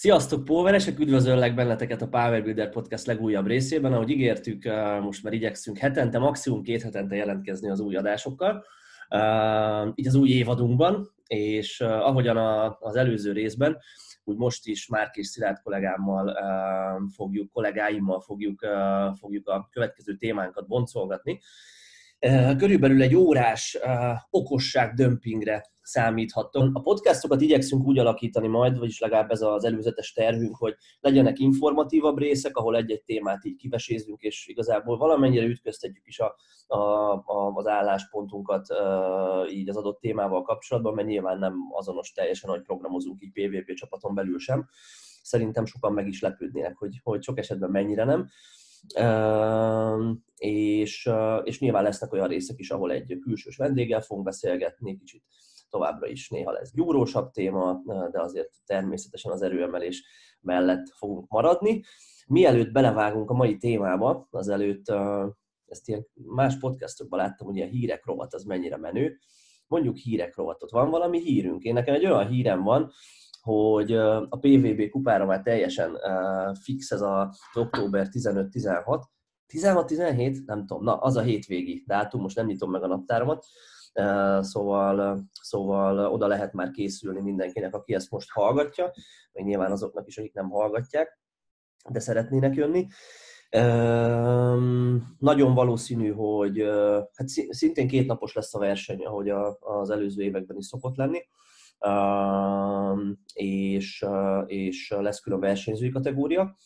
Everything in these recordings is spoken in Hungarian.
Sziasztok, Póveresek! Üdvözöllek benneteket a Power Builder Podcast legújabb részében. Ahogy ígértük, most már igyekszünk hetente, maximum két hetente jelentkezni az új adásokkal, így az új évadunkban, és ahogyan az előző részben, úgy most is Márk és Szilárd kollégámmal fogjuk, kollégáimmal fogjuk, fogjuk a következő témánkat boncolgatni. Körülbelül egy órás okosság dömpingre számíthattok. A podcastokat igyekszünk úgy alakítani majd, vagyis legalább ez az előzetes tervünk, hogy legyenek informatívabb részek, ahol egy-egy témát így kivesézünk, és igazából valamennyire ütköztetjük is a, a, a, az álláspontunkat így az adott témával kapcsolatban, mert nyilván nem azonos teljesen, hogy programozunk így PvP csapaton belül sem. Szerintem sokan meg is lepődnének, hogy, hogy sok esetben mennyire nem és, és nyilván lesznek olyan részek is, ahol egy külsős vendéggel fogunk beszélgetni, kicsit továbbra is néha lesz gyúrósabb téma, de azért természetesen az erőemelés mellett fogunk maradni. Mielőtt belevágunk a mai témába, azelőtt ezt ilyen más podcastokban láttam, hogy ilyen hírek rovat az mennyire menő. Mondjuk hírek rovatot. Van valami hírünk? Én nekem egy olyan hírem van, hogy a PVB kupára már teljesen fix ez az október 15-16, 16-17, nem tudom, na az a hétvégi dátum, most nem nyitom meg a naptáramat, szóval, szóval oda lehet már készülni mindenkinek, aki ezt most hallgatja, meg nyilván azoknak is, akik nem hallgatják, de szeretnének jönni. Nagyon valószínű, hogy hát szintén két napos lesz a verseny, ahogy az előző években is szokott lenni, és, és lesz külön versenyzői kategória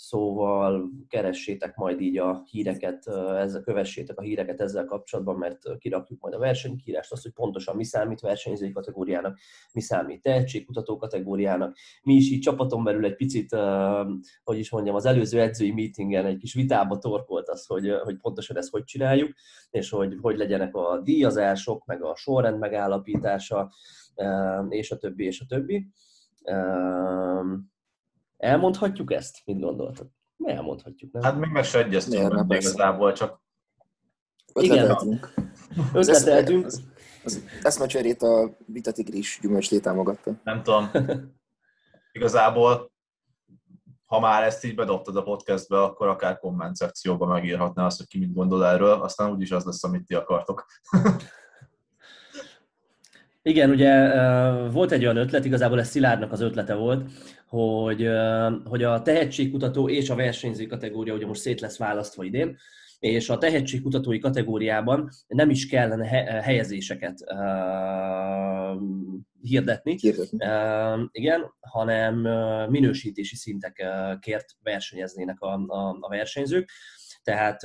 szóval keressétek majd így a híreket, ezzel kövessétek a híreket ezzel kapcsolatban, mert kirakjuk majd a versenykírást, azt, hogy pontosan mi számít versenyzői kategóriának, mi számít tehetségkutató kategóriának. Mi is így csapaton belül egy picit, hogy is mondjam, az előző edzői meetingen egy kis vitába torkolt az, hogy, hogy pontosan ezt hogy csináljuk, és hogy hogy legyenek a díjazások, meg a sorrend megállapítása, és a többi, és a többi Elmondhatjuk ezt? Mit gondoltad? Elmondhatjuk, nem? Hát még meg se egyeztünk meg igazából, csak Ötleteltünk. Ötleteltünk. Az, az eszmecserét a Vita Tigris gyümölcslé támogatta. Nem tudom. Igazából, ha már ezt így bedobtad a podcastbe, akkor akár komment szekcióban megírhatná azt, hogy ki mit gondol erről, aztán úgyis az lesz, amit ti akartok. Igen, ugye volt egy olyan ötlet, igazából ez Szilárdnak az ötlete volt, hogy, hogy a tehetségkutató és a versenyző kategória ugye most szét lesz választva idén, és a tehetségkutatói kategóriában nem is kellene helyezéseket uh, hirdetni, hirdetni. Uh, igen, hanem minősítési szintekért versenyeznének a, a, a versenyzők tehát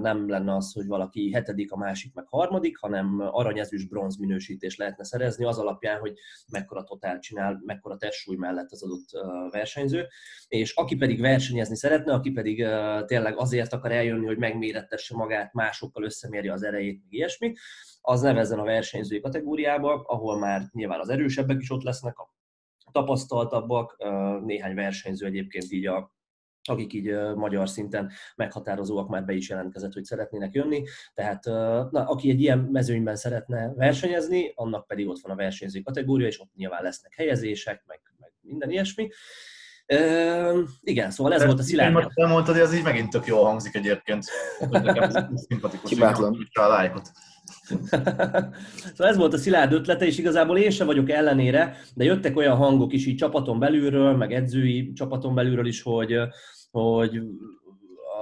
nem lenne az, hogy valaki hetedik, a másik meg harmadik, hanem aranyezős bronz minősítés lehetne szerezni az alapján, hogy mekkora totál csinál, mekkora testsúly mellett az adott versenyző, és aki pedig versenyezni szeretne, aki pedig tényleg azért akar eljönni, hogy megmérettesse magát, másokkal összemérje az erejét, meg ilyesmi, az nevezzen a versenyzői kategóriába, ahol már nyilván az erősebbek is ott lesznek, a tapasztaltabbak, néhány versenyző egyébként így a akik így magyar szinten meghatározóak már be is jelentkezett, hogy szeretnének jönni. Tehát na, aki egy ilyen mezőnyben szeretne versenyezni, annak pedig ott van a versenyző kategória, és ott nyilván lesznek helyezések, meg, meg minden ilyesmi. Uh, igen, szóval ez De volt a szilárd. Én nem mondtad, hogy ez így megint tök jól hangzik egyébként. Szimpatikus, hogy a lájkot. szóval ez volt a Szilárd ötlete, és igazából én sem vagyok ellenére, de jöttek olyan hangok is így csapaton belülről, meg edzői csapaton belülről is, hogy, hogy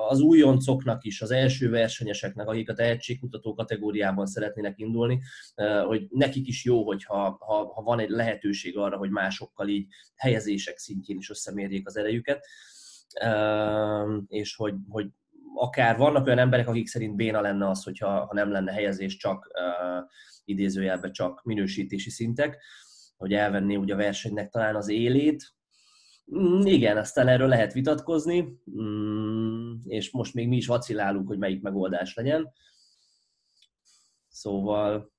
az újoncoknak is, az első versenyeseknek, akik a tehetségkutató kategóriában szeretnének indulni, hogy nekik is jó, hogyha ha, ha van egy lehetőség arra, hogy másokkal így helyezések szintjén is összemérjék az erejüket, és hogy, hogy akár vannak olyan emberek, akik szerint béna lenne az, hogyha ha nem lenne helyezés csak uh, idézőjelben csak minősítési szintek, hogy elvenné ugye a versenynek talán az élét. Mm, igen, aztán erről lehet vitatkozni, mm, és most még mi is vacilálunk, hogy melyik megoldás legyen. Szóval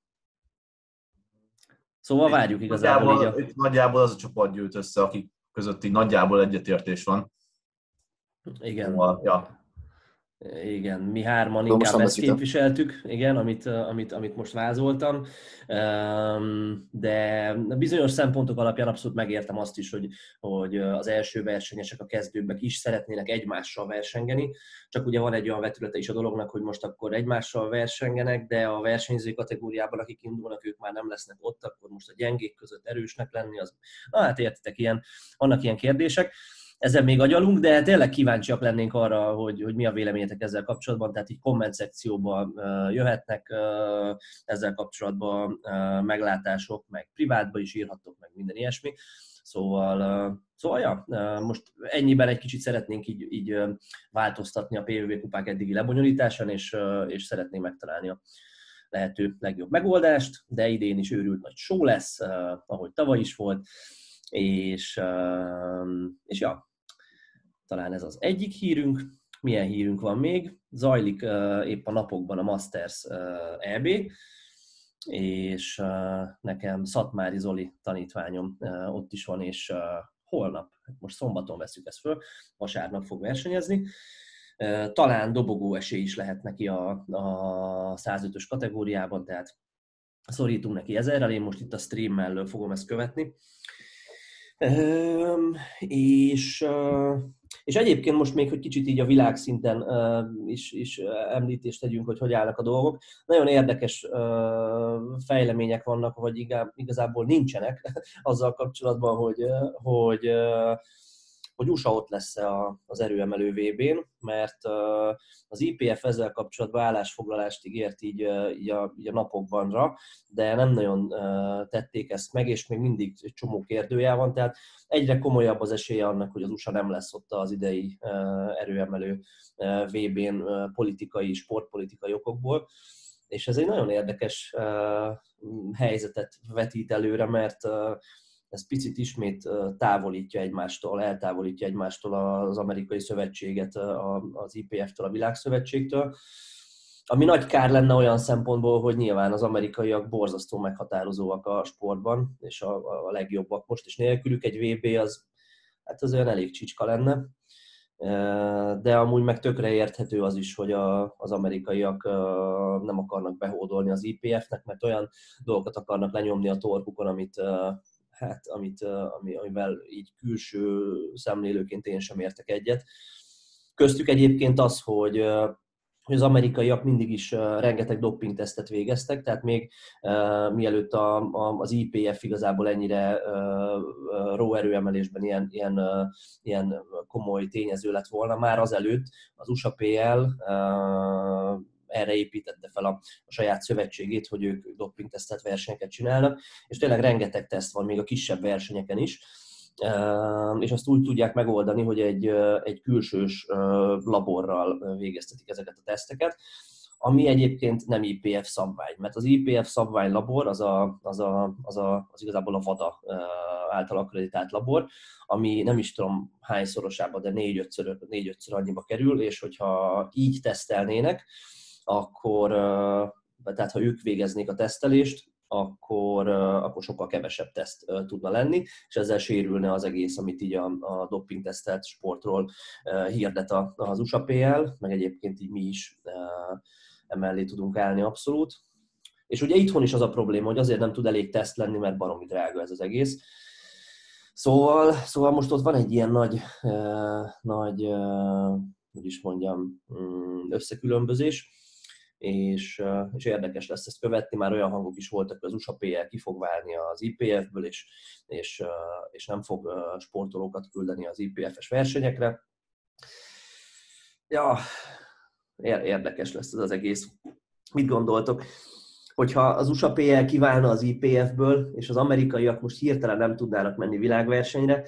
Szóval várjuk igazából nagyjából, így a... Nagyjából az a csoport gyűlt össze, akik közötti nagyjából egyetértés van. Igen. Szóval, ja, Igen, mi hárman inkább ezt képviseltük, igen, amit, amit, amit most vázoltam, de bizonyos szempontok alapján abszolút megértem azt is, hogy, hogy az első versenyesek, a kezdőbbek is szeretnének egymással versengeni, csak ugye van egy olyan vetülete is a dolognak, hogy most akkor egymással versengenek, de a versenyző kategóriában, akik indulnak, ők már nem lesznek ott, akkor most a gyengék között erősnek lenni, az, na hát értitek, ilyen, vannak ilyen kérdések ezen még agyalunk, de tényleg kíváncsiak lennénk arra, hogy, hogy mi a véleményetek ezzel kapcsolatban, tehát így komment szekcióban jöhetnek ezzel kapcsolatban meglátások, meg privátba is írhattok, meg minden ilyesmi. Szóval, szóval ja, most ennyiben egy kicsit szeretnénk így, így változtatni a PVV kupák eddigi lebonyolításán, és, és szeretnénk megtalálni a lehető legjobb megoldást, de idén is őrült nagy show lesz, ahogy tavaly is volt, és, és ja, talán ez az egyik hírünk. Milyen hírünk van még? Zajlik uh, épp a napokban a Masters uh, EB, és uh, nekem Szatmári Zoli tanítványom uh, ott is van, és uh, holnap, most szombaton veszük ezt föl, vasárnap fog versenyezni. Talán dobogó esély is lehet neki a, a 105-ös kategóriában, tehát szorítunk neki ezerrel, én most itt a stream mellől fogom ezt követni. És és egyébként most még, hogy kicsit így a világszinten is, is említést tegyünk, hogy hogy állnak a dolgok. Nagyon érdekes fejlemények vannak, vagy igazából nincsenek azzal kapcsolatban, hogy, hogy hogy USA ott lesz az erőemelő VB-n, mert az IPF ezzel kapcsolatban állásfoglalást ígért így, így, a, így a napokbanra, de nem nagyon tették ezt meg, és még mindig egy csomó kérdője van, tehát egyre komolyabb az esélye annak, hogy az USA nem lesz ott az idei erőemelő VB-n politikai, sportpolitikai okokból. És ez egy nagyon érdekes helyzetet vetít előre, mert ez picit ismét távolítja egymástól, eltávolítja egymástól az amerikai szövetséget az IPF-től, a világszövetségtől, ami nagy kár lenne olyan szempontból, hogy nyilván az amerikaiak borzasztó meghatározóak a sportban, és a, a legjobbak most, és nélkülük egy VB az, hát az olyan elég csicska lenne. De amúgy meg tökre érthető az is, hogy a, az amerikaiak nem akarnak behódolni az IPF-nek, mert olyan dolgokat akarnak lenyomni a torkukon, amit hát, amit, ami, amivel így külső szemlélőként én sem értek egyet. Köztük egyébként az, hogy hogy az amerikaiak mindig is rengeteg doping-tesztet végeztek, tehát még uh, mielőtt a, a, az IPF igazából ennyire uh, ró ilyen, ilyen, uh, ilyen komoly tényező lett volna, már azelőtt az USA PL uh, erre építette fel a, a saját szövetségét, hogy ők dopingtesztet versenyeket csinálnak, és tényleg rengeteg teszt van még a kisebb versenyeken is, és azt úgy tudják megoldani, hogy egy, egy külsős laborral végeztetik ezeket a teszteket, ami egyébként nem IPF szabvány, mert az IPF szabvány labor az, a, az, a, az, a, az igazából a VADA által akreditált labor, ami nem is tudom hányszorosában, de négy-ötször, négy-ötször annyiba kerül, és hogyha így tesztelnének, akkor, tehát ha ők végeznék a tesztelést, akkor, akkor sokkal kevesebb teszt tudna lenni, és ezzel sérülne az egész, amit így a, a doping tesztelt sportról hirdet az USA PL, meg egyébként így mi is emellé tudunk állni abszolút. És ugye itthon is az a probléma, hogy azért nem tud elég teszt lenni, mert baromi drága ez az egész. Szóval, szóval most ott van egy ilyen nagy, nagy hogy is mondjam, mm, összekülönbözés és, és érdekes lesz ezt követni. Már olyan hangok is voltak, hogy az USA PL ki fog válni az IPF-ből, és, és, és nem fog sportolókat küldeni az IPF-es versenyekre. Ja, érdekes lesz ez az egész. Mit gondoltok? Hogyha az USA PL kiválna az IPF-ből, és az amerikaiak most hirtelen nem tudnának menni világversenyre,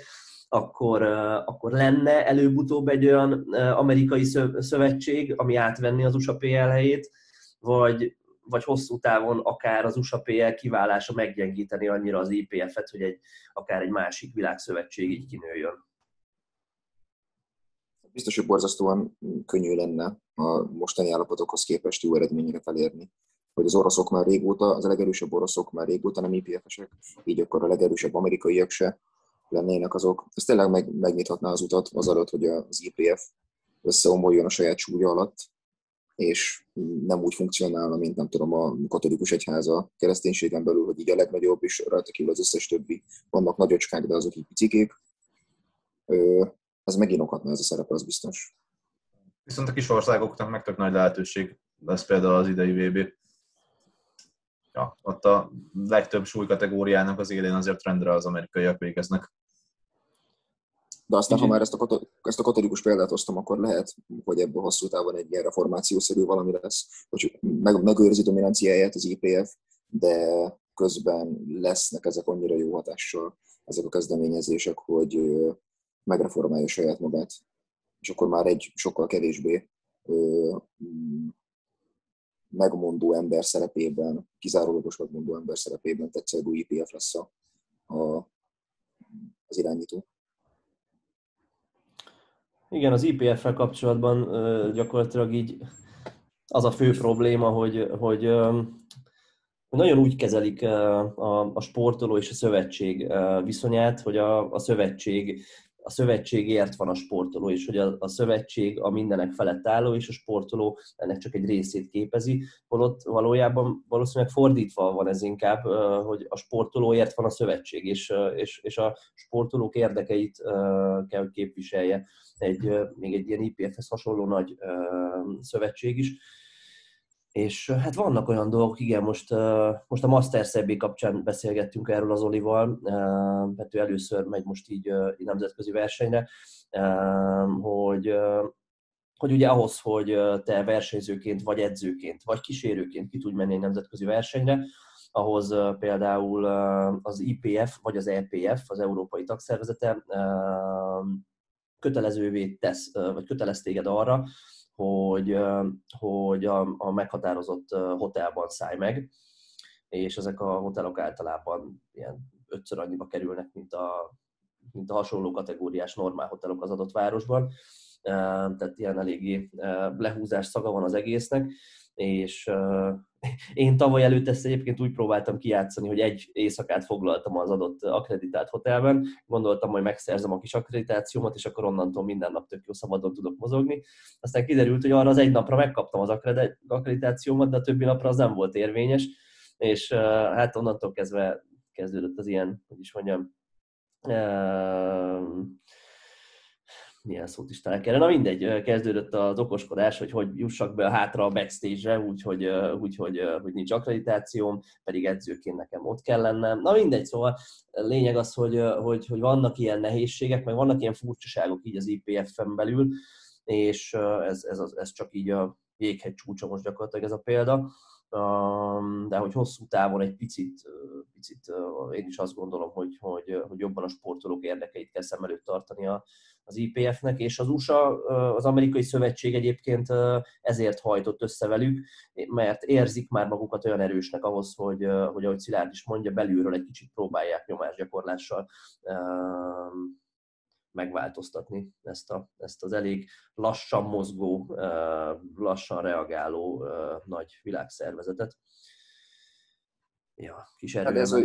akkor, akkor lenne előbb-utóbb egy olyan amerikai szövetség, ami átvenni az USA PL helyét, vagy, vagy hosszú távon akár az USA PL kiválása meggyengíteni annyira az IPF-et, hogy egy, akár egy másik világszövetség így kinőjön. Biztos, hogy borzasztóan könnyű lenne a mostani állapotokhoz képest jó eredményeket elérni. Hogy az oroszok már régóta, az a legerősebb oroszok már régóta nem IPF-esek, így akkor a legerősebb amerikaiak se lennének azok. Ez tényleg meg, megnyithatná az utat azelőtt, hogy az IPF összeomoljon a saját súlya alatt, és nem úgy funkcionálna, mint nem tudom, a katolikus egyháza kereszténységen belül, hogy így a legnagyobb, és rajta kívül az összes többi. Vannak nagyocskák, de azok így picikék. Ez megint okhatna ez a szerep, az biztos. Viszont a kis országoknak meg tök nagy lehetőség lesz például az idei VB. Ja, ott a legtöbb súlykategóriának az élén azért rendre az amerikaiak végeznek. De aztán, ha már ezt a, ezt a katolikus példát hoztam, akkor lehet, hogy ebből hosszú távon egy ilyen reformációszerű valami lesz, hogy meg, megőrzi dominanciáját az IPF, de közben lesznek ezek annyira jó hatással, ezek a kezdeményezések, hogy megreformálja saját magát. És akkor már egy sokkal kevésbé megmondó ember szerepében, kizárólagos megmondó ember szerepében tetsző IPF lesz a, a, az irányító. Igen, az IPF-fel kapcsolatban gyakorlatilag így az a fő probléma, hogy, hogy nagyon úgy kezelik a, a sportoló és a szövetség viszonyát, hogy a, a szövetség a szövetségért van a sportoló, és hogy a, a szövetség a mindenek felett álló, és a sportoló ennek csak egy részét képezi, holott valójában valószínűleg fordítva van ez inkább, hogy a sportolóért van a szövetség, és, és, és a sportolók érdekeit kell, képviselje egy, még egy ilyen IPF-hez hasonló nagy szövetség is. És hát vannak olyan dolgok, igen, most, most a Master Szebbi kapcsán beszélgettünk erről az Olival, mert ő először megy most így nemzetközi versenyre, hogy, hogy ugye ahhoz, hogy te versenyzőként, vagy edzőként, vagy kísérőként ki tudj menni egy nemzetközi versenyre, ahhoz például az IPF vagy az EPF, az Európai Tagszervezete kötelezővé tesz, vagy kötelez téged arra, hogy, hogy a, a meghatározott hotelban szállj meg, és ezek a hotelok általában ilyen ötször annyiba kerülnek, mint a, mint a hasonló kategóriás normál hotelok az adott városban. Tehát ilyen eléggé lehúzás szaga van az egésznek, és én tavaly előtt ezt egyébként úgy próbáltam kijátszani, hogy egy éjszakát foglaltam az adott akreditált hotelben, gondoltam, hogy megszerzem a kis akkreditációmat, és akkor onnantól minden nap tök jó szabadon tudok mozogni. Aztán kiderült, hogy arra az egy napra megkaptam az akkreditációmat, de a többi napra az nem volt érvényes, és hát onnantól kezdve kezdődött az ilyen, hogy is mondjam, milyen szót is talán kellene. Na mindegy, kezdődött az okoskodás, hogy hogy jussak be hátra a backstage-re, úgyhogy úgy, hogy, hogy nincs akkreditációm, pedig edzőként nekem ott kell lennem. Na mindegy, szóval lényeg az, hogy, hogy, hogy vannak ilyen nehézségek, meg vannak ilyen furcsaságok így az IPF-en belül, és ez, ez, ez csak így a jéghegy csúcsa most gyakorlatilag ez a példa de hogy hosszú távon egy picit, picit én is azt gondolom, hogy, hogy, hogy jobban a sportolók érdekeit kell szem előtt tartani az IPF-nek, és az USA, az amerikai szövetség egyébként ezért hajtott össze velük, mert érzik már magukat olyan erősnek ahhoz, hogy, hogy ahogy Szilárd is mondja, belülről egy kicsit próbálják nyomásgyakorlással megváltoztatni ezt, a, ezt az elég lassan mozgó, lassan reagáló nagy világszervezetet. Ja, kis hát ez,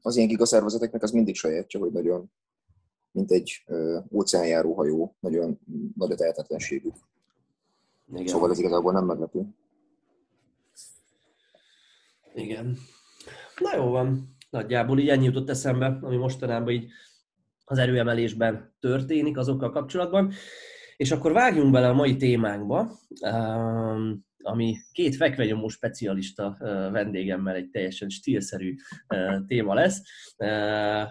az ilyen gigaszervezeteknek az mindig sajátja, hogy nagyon, mint egy óceánjáró hajó, nagyon nagy a tehetetlenségük. Igen. Szóval ez igazából nem meglepő. Igen. Na jó van. Nagyjából így ennyi jutott eszembe, ami mostanában így az erőemelésben történik azokkal kapcsolatban. És akkor vágjunk bele a mai témánkba, um, ami két fekvenyomó specialista vendégemmel egy teljesen stílszerű téma lesz.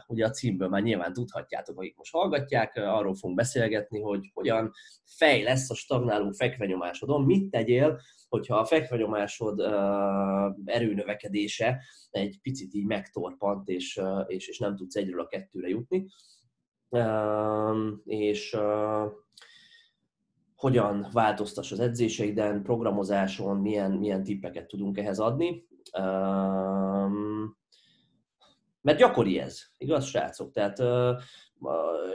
Ugye a címből már nyilván tudhatjátok, akik most hallgatják, arról fogunk beszélgetni, hogy hogyan fej lesz a stagnáló fekvenyomásodon, mit tegyél, hogyha a fekvenyomásod erőnövekedése egy picit így megtorpant, és, és, és nem tudsz egyről a kettőre jutni és hogyan változtass az edzéseiden, programozáson, milyen, milyen tippeket tudunk ehhez adni. Mert gyakori ez, igaz, srácok? Tehát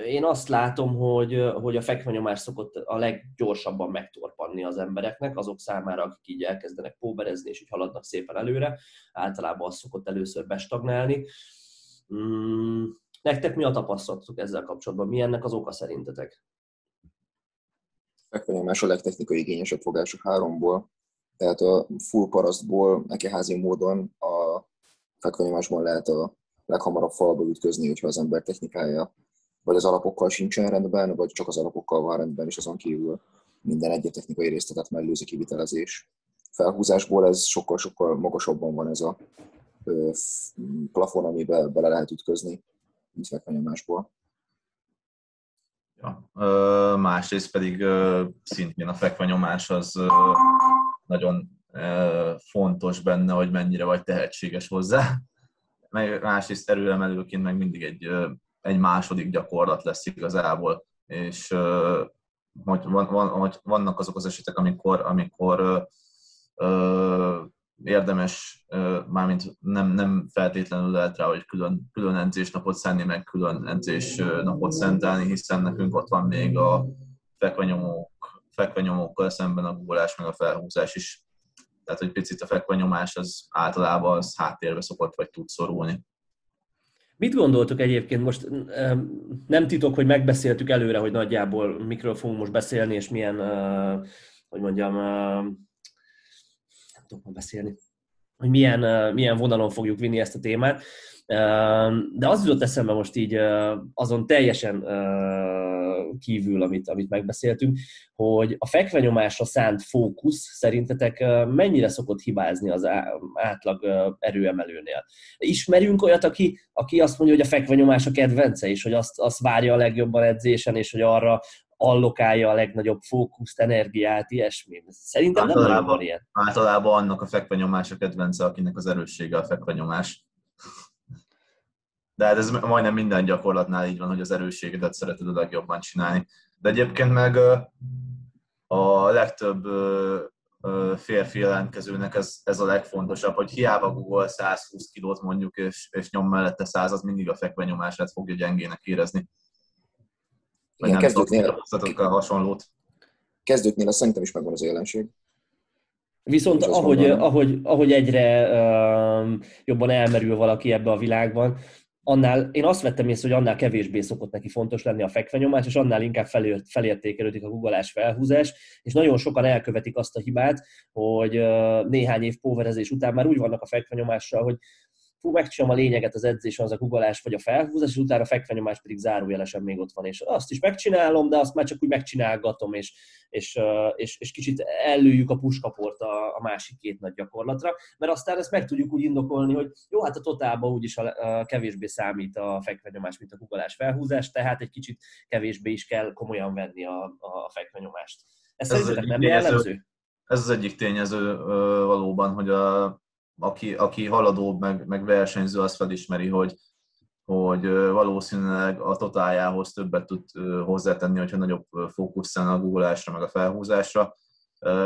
én azt látom, hogy, hogy a fekvenyomás szokott a leggyorsabban megtorpanni az embereknek, azok számára, akik így elkezdenek póberezni, és így haladnak szépen előre. Általában az szokott először bestagnálni. Mm, Nektek mi a tapasztalatok ezzel kapcsolatban? Mi ennek az oka szerintetek? Fekvenyomás a legtechnikai igényesebb fogás a háromból, tehát a full parasztból ekeházi módon a fekvenyomásban lehet a leghamarabb falba ütközni, hogyha az ember technikája vagy az alapokkal sincsen rendben, vagy csak az alapokkal van rendben, és azon kívül minden egyéb technikai részletet mellőzi kivitelezés. Felhúzásból ez sokkal-sokkal magasabban van ez a plafon, amiben bele lehet ütközni, mint fekvenyomásból. Ja. Másrészt pedig szintén a fekvenyomás az nagyon fontos benne, hogy mennyire vagy tehetséges hozzá. Másrészt erőemelőként meg mindig egy, egy második gyakorlat lesz igazából, és hogy van, van, hogy vannak azok az esetek, amikor, amikor érdemes, mármint nem, nem feltétlenül lehet rá, hogy külön, külön edzésnapot szenni, meg külön edzésnapot szentelni, hiszen nekünk ott van még a fekvenyomók, fekvenyomókkal szemben a guggolás, meg a felhúzás is. Tehát, hogy picit a fekvenyomás az általában az háttérbe szokott vagy tud szorulni. Mit gondoltok egyébként most? Nem titok, hogy megbeszéltük előre, hogy nagyjából mikről fogunk most beszélni, és milyen, hogy mondjam, tudok beszélni, hogy milyen, milyen vonalon fogjuk vinni ezt a témát. De az jutott eszembe most így azon teljesen kívül, amit, amit megbeszéltünk, hogy a fekvenyomásra szánt fókusz szerintetek mennyire szokott hibázni az átlag erőemelőnél? Ismerünk olyat, aki, aki azt mondja, hogy a fekvenyomás a kedvence, és hogy azt, azt várja a legjobban edzésen, és hogy arra allokálja a legnagyobb fókuszt, energiát, ilyesmi. Szerintem általában, nem van ilyen. Általában annak a fekvenyomás a kedvence, akinek az erőssége a fekvenyomás. De hát ez majdnem minden gyakorlatnál így van, hogy az erősségedet szereted a legjobban csinálni. De egyébként meg a legtöbb férfi jelentkezőnek ez, ez a legfontosabb, hogy hiába Google 120 kilót mondjuk, és, és nyom mellette 100, az mindig a fekvenyomását fogja gyengének érezni. Vagy Igen, kezdőknél, hasonlót. Kezdőknél szerintem is megvan az jelenség. Viszont ahogy, ahogy, ahogy egyre uh, jobban elmerül valaki ebbe a világban, annál, én azt vettem észre, hogy annál kevésbé szokott neki fontos lenni a fekvenyomás, és annál inkább felért, felértékelődik a guggolás felhúzás, és nagyon sokan elkövetik azt a hibát, hogy uh, néhány év póverezés után már úgy vannak a fekvenyomással, hogy fú, megcsinálom a lényeget az edzésen, az a guggolás vagy a felhúzás, és utána a fekvenyomás pedig zárójelesen még ott van, és azt is megcsinálom, de azt már csak úgy megcsinálgatom, és, és, és, és kicsit ellőjük a puskaport a, a másik két nagy gyakorlatra, mert aztán ezt meg tudjuk úgy indokolni, hogy jó, hát a totálban úgyis a, a kevésbé számít a fekvenyomás, mint a guggolás felhúzás, tehát egy kicsit kevésbé is kell komolyan venni a, a fekvenyomást. Ez, ez szerintetek nem jellemző? Ez az egyik tényező valóban, hogy a aki, aki haladóbb, meg, meg versenyző, az felismeri, hogy, hogy valószínűleg a totáljához többet tud hozzátenni, hogyha nagyobb fókusz a googolásra, meg a felhúzásra.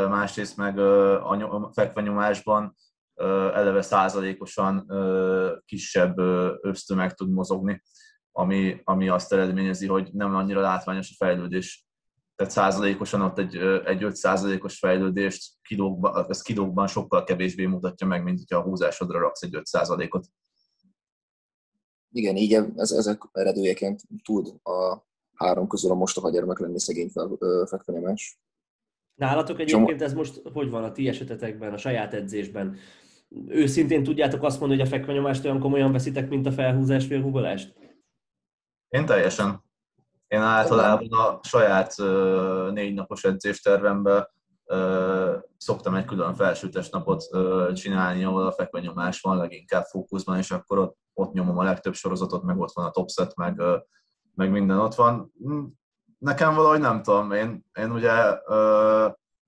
Másrészt meg a fekvenyomásban eleve százalékosan kisebb ösztömeg tud mozogni, ami, ami azt eredményezi, hogy nem annyira látványos a fejlődés tehát százalékosan ott egy, egy 5 százalékos fejlődést kilókban, ez kilókban sokkal kevésbé mutatja meg, mint hogyha a húzásodra raksz egy 5 százalékot. Igen, így ez, ezek eredőjeként tud a három közül a mostoha gyermek lenni szegény fekvenyemás. Nálatok egyébként ez most hogy van a ti esetetekben, a saját edzésben? Őszintén tudjátok azt mondani, hogy a fekvenyomást olyan komolyan veszitek, mint a felhúzást vagy a? Én teljesen. Én általában a saját négy napos edzéstervemben szoktam egy külön felsőtes napot csinálni, ahol a fekvenyomás van leginkább fókuszban, és akkor ott, ott nyomom a legtöbb sorozatot, meg ott van a topset, meg, meg minden ott van. Nekem valahogy nem tudom, én, én ugye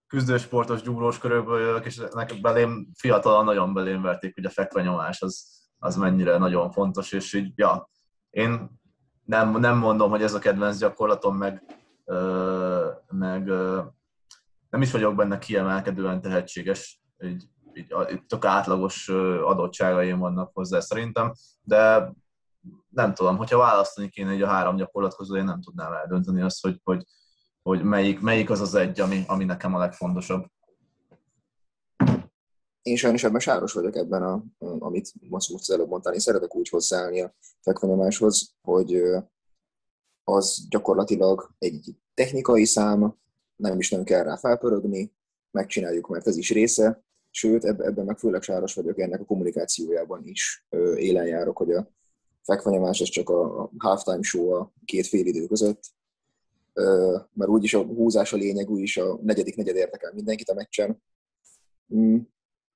küzdősportos, gyúrós körökből jövök, és nekem belém fiatalan nagyon belém verték, hogy a fekvenyomás az, az mennyire nagyon fontos, és így, ja, én nem, nem mondom, hogy ez a kedvenc gyakorlatom, meg, ö, meg ö, nem is vagyok benne kiemelkedően tehetséges, így, így, így tök átlagos adottságaim vannak hozzá szerintem, de nem tudom, hogyha választani kéne egy a három gyakorlat közül, én nem tudnám eldönteni azt, hogy, hogy, hogy melyik, melyik az az egy, ami, ami nekem a legfontosabb én sajnos ebben sáros vagyok ebben, a, amit most az előbb mondtál. Én szeretek úgy hozzáállni a fekvenyomáshoz, hogy az gyakorlatilag egy technikai szám, nem is nem kell rá felpörögni, megcsináljuk, mert ez is része, sőt, ebben meg főleg sáros vagyok, ennek a kommunikációjában is élen járok, hogy a fekvanyomás ez csak a halftime show a két fél idő között, mert úgyis a húzás a lényeg, úgyis a negyedik negyed érdekel mindenkit a meccsen.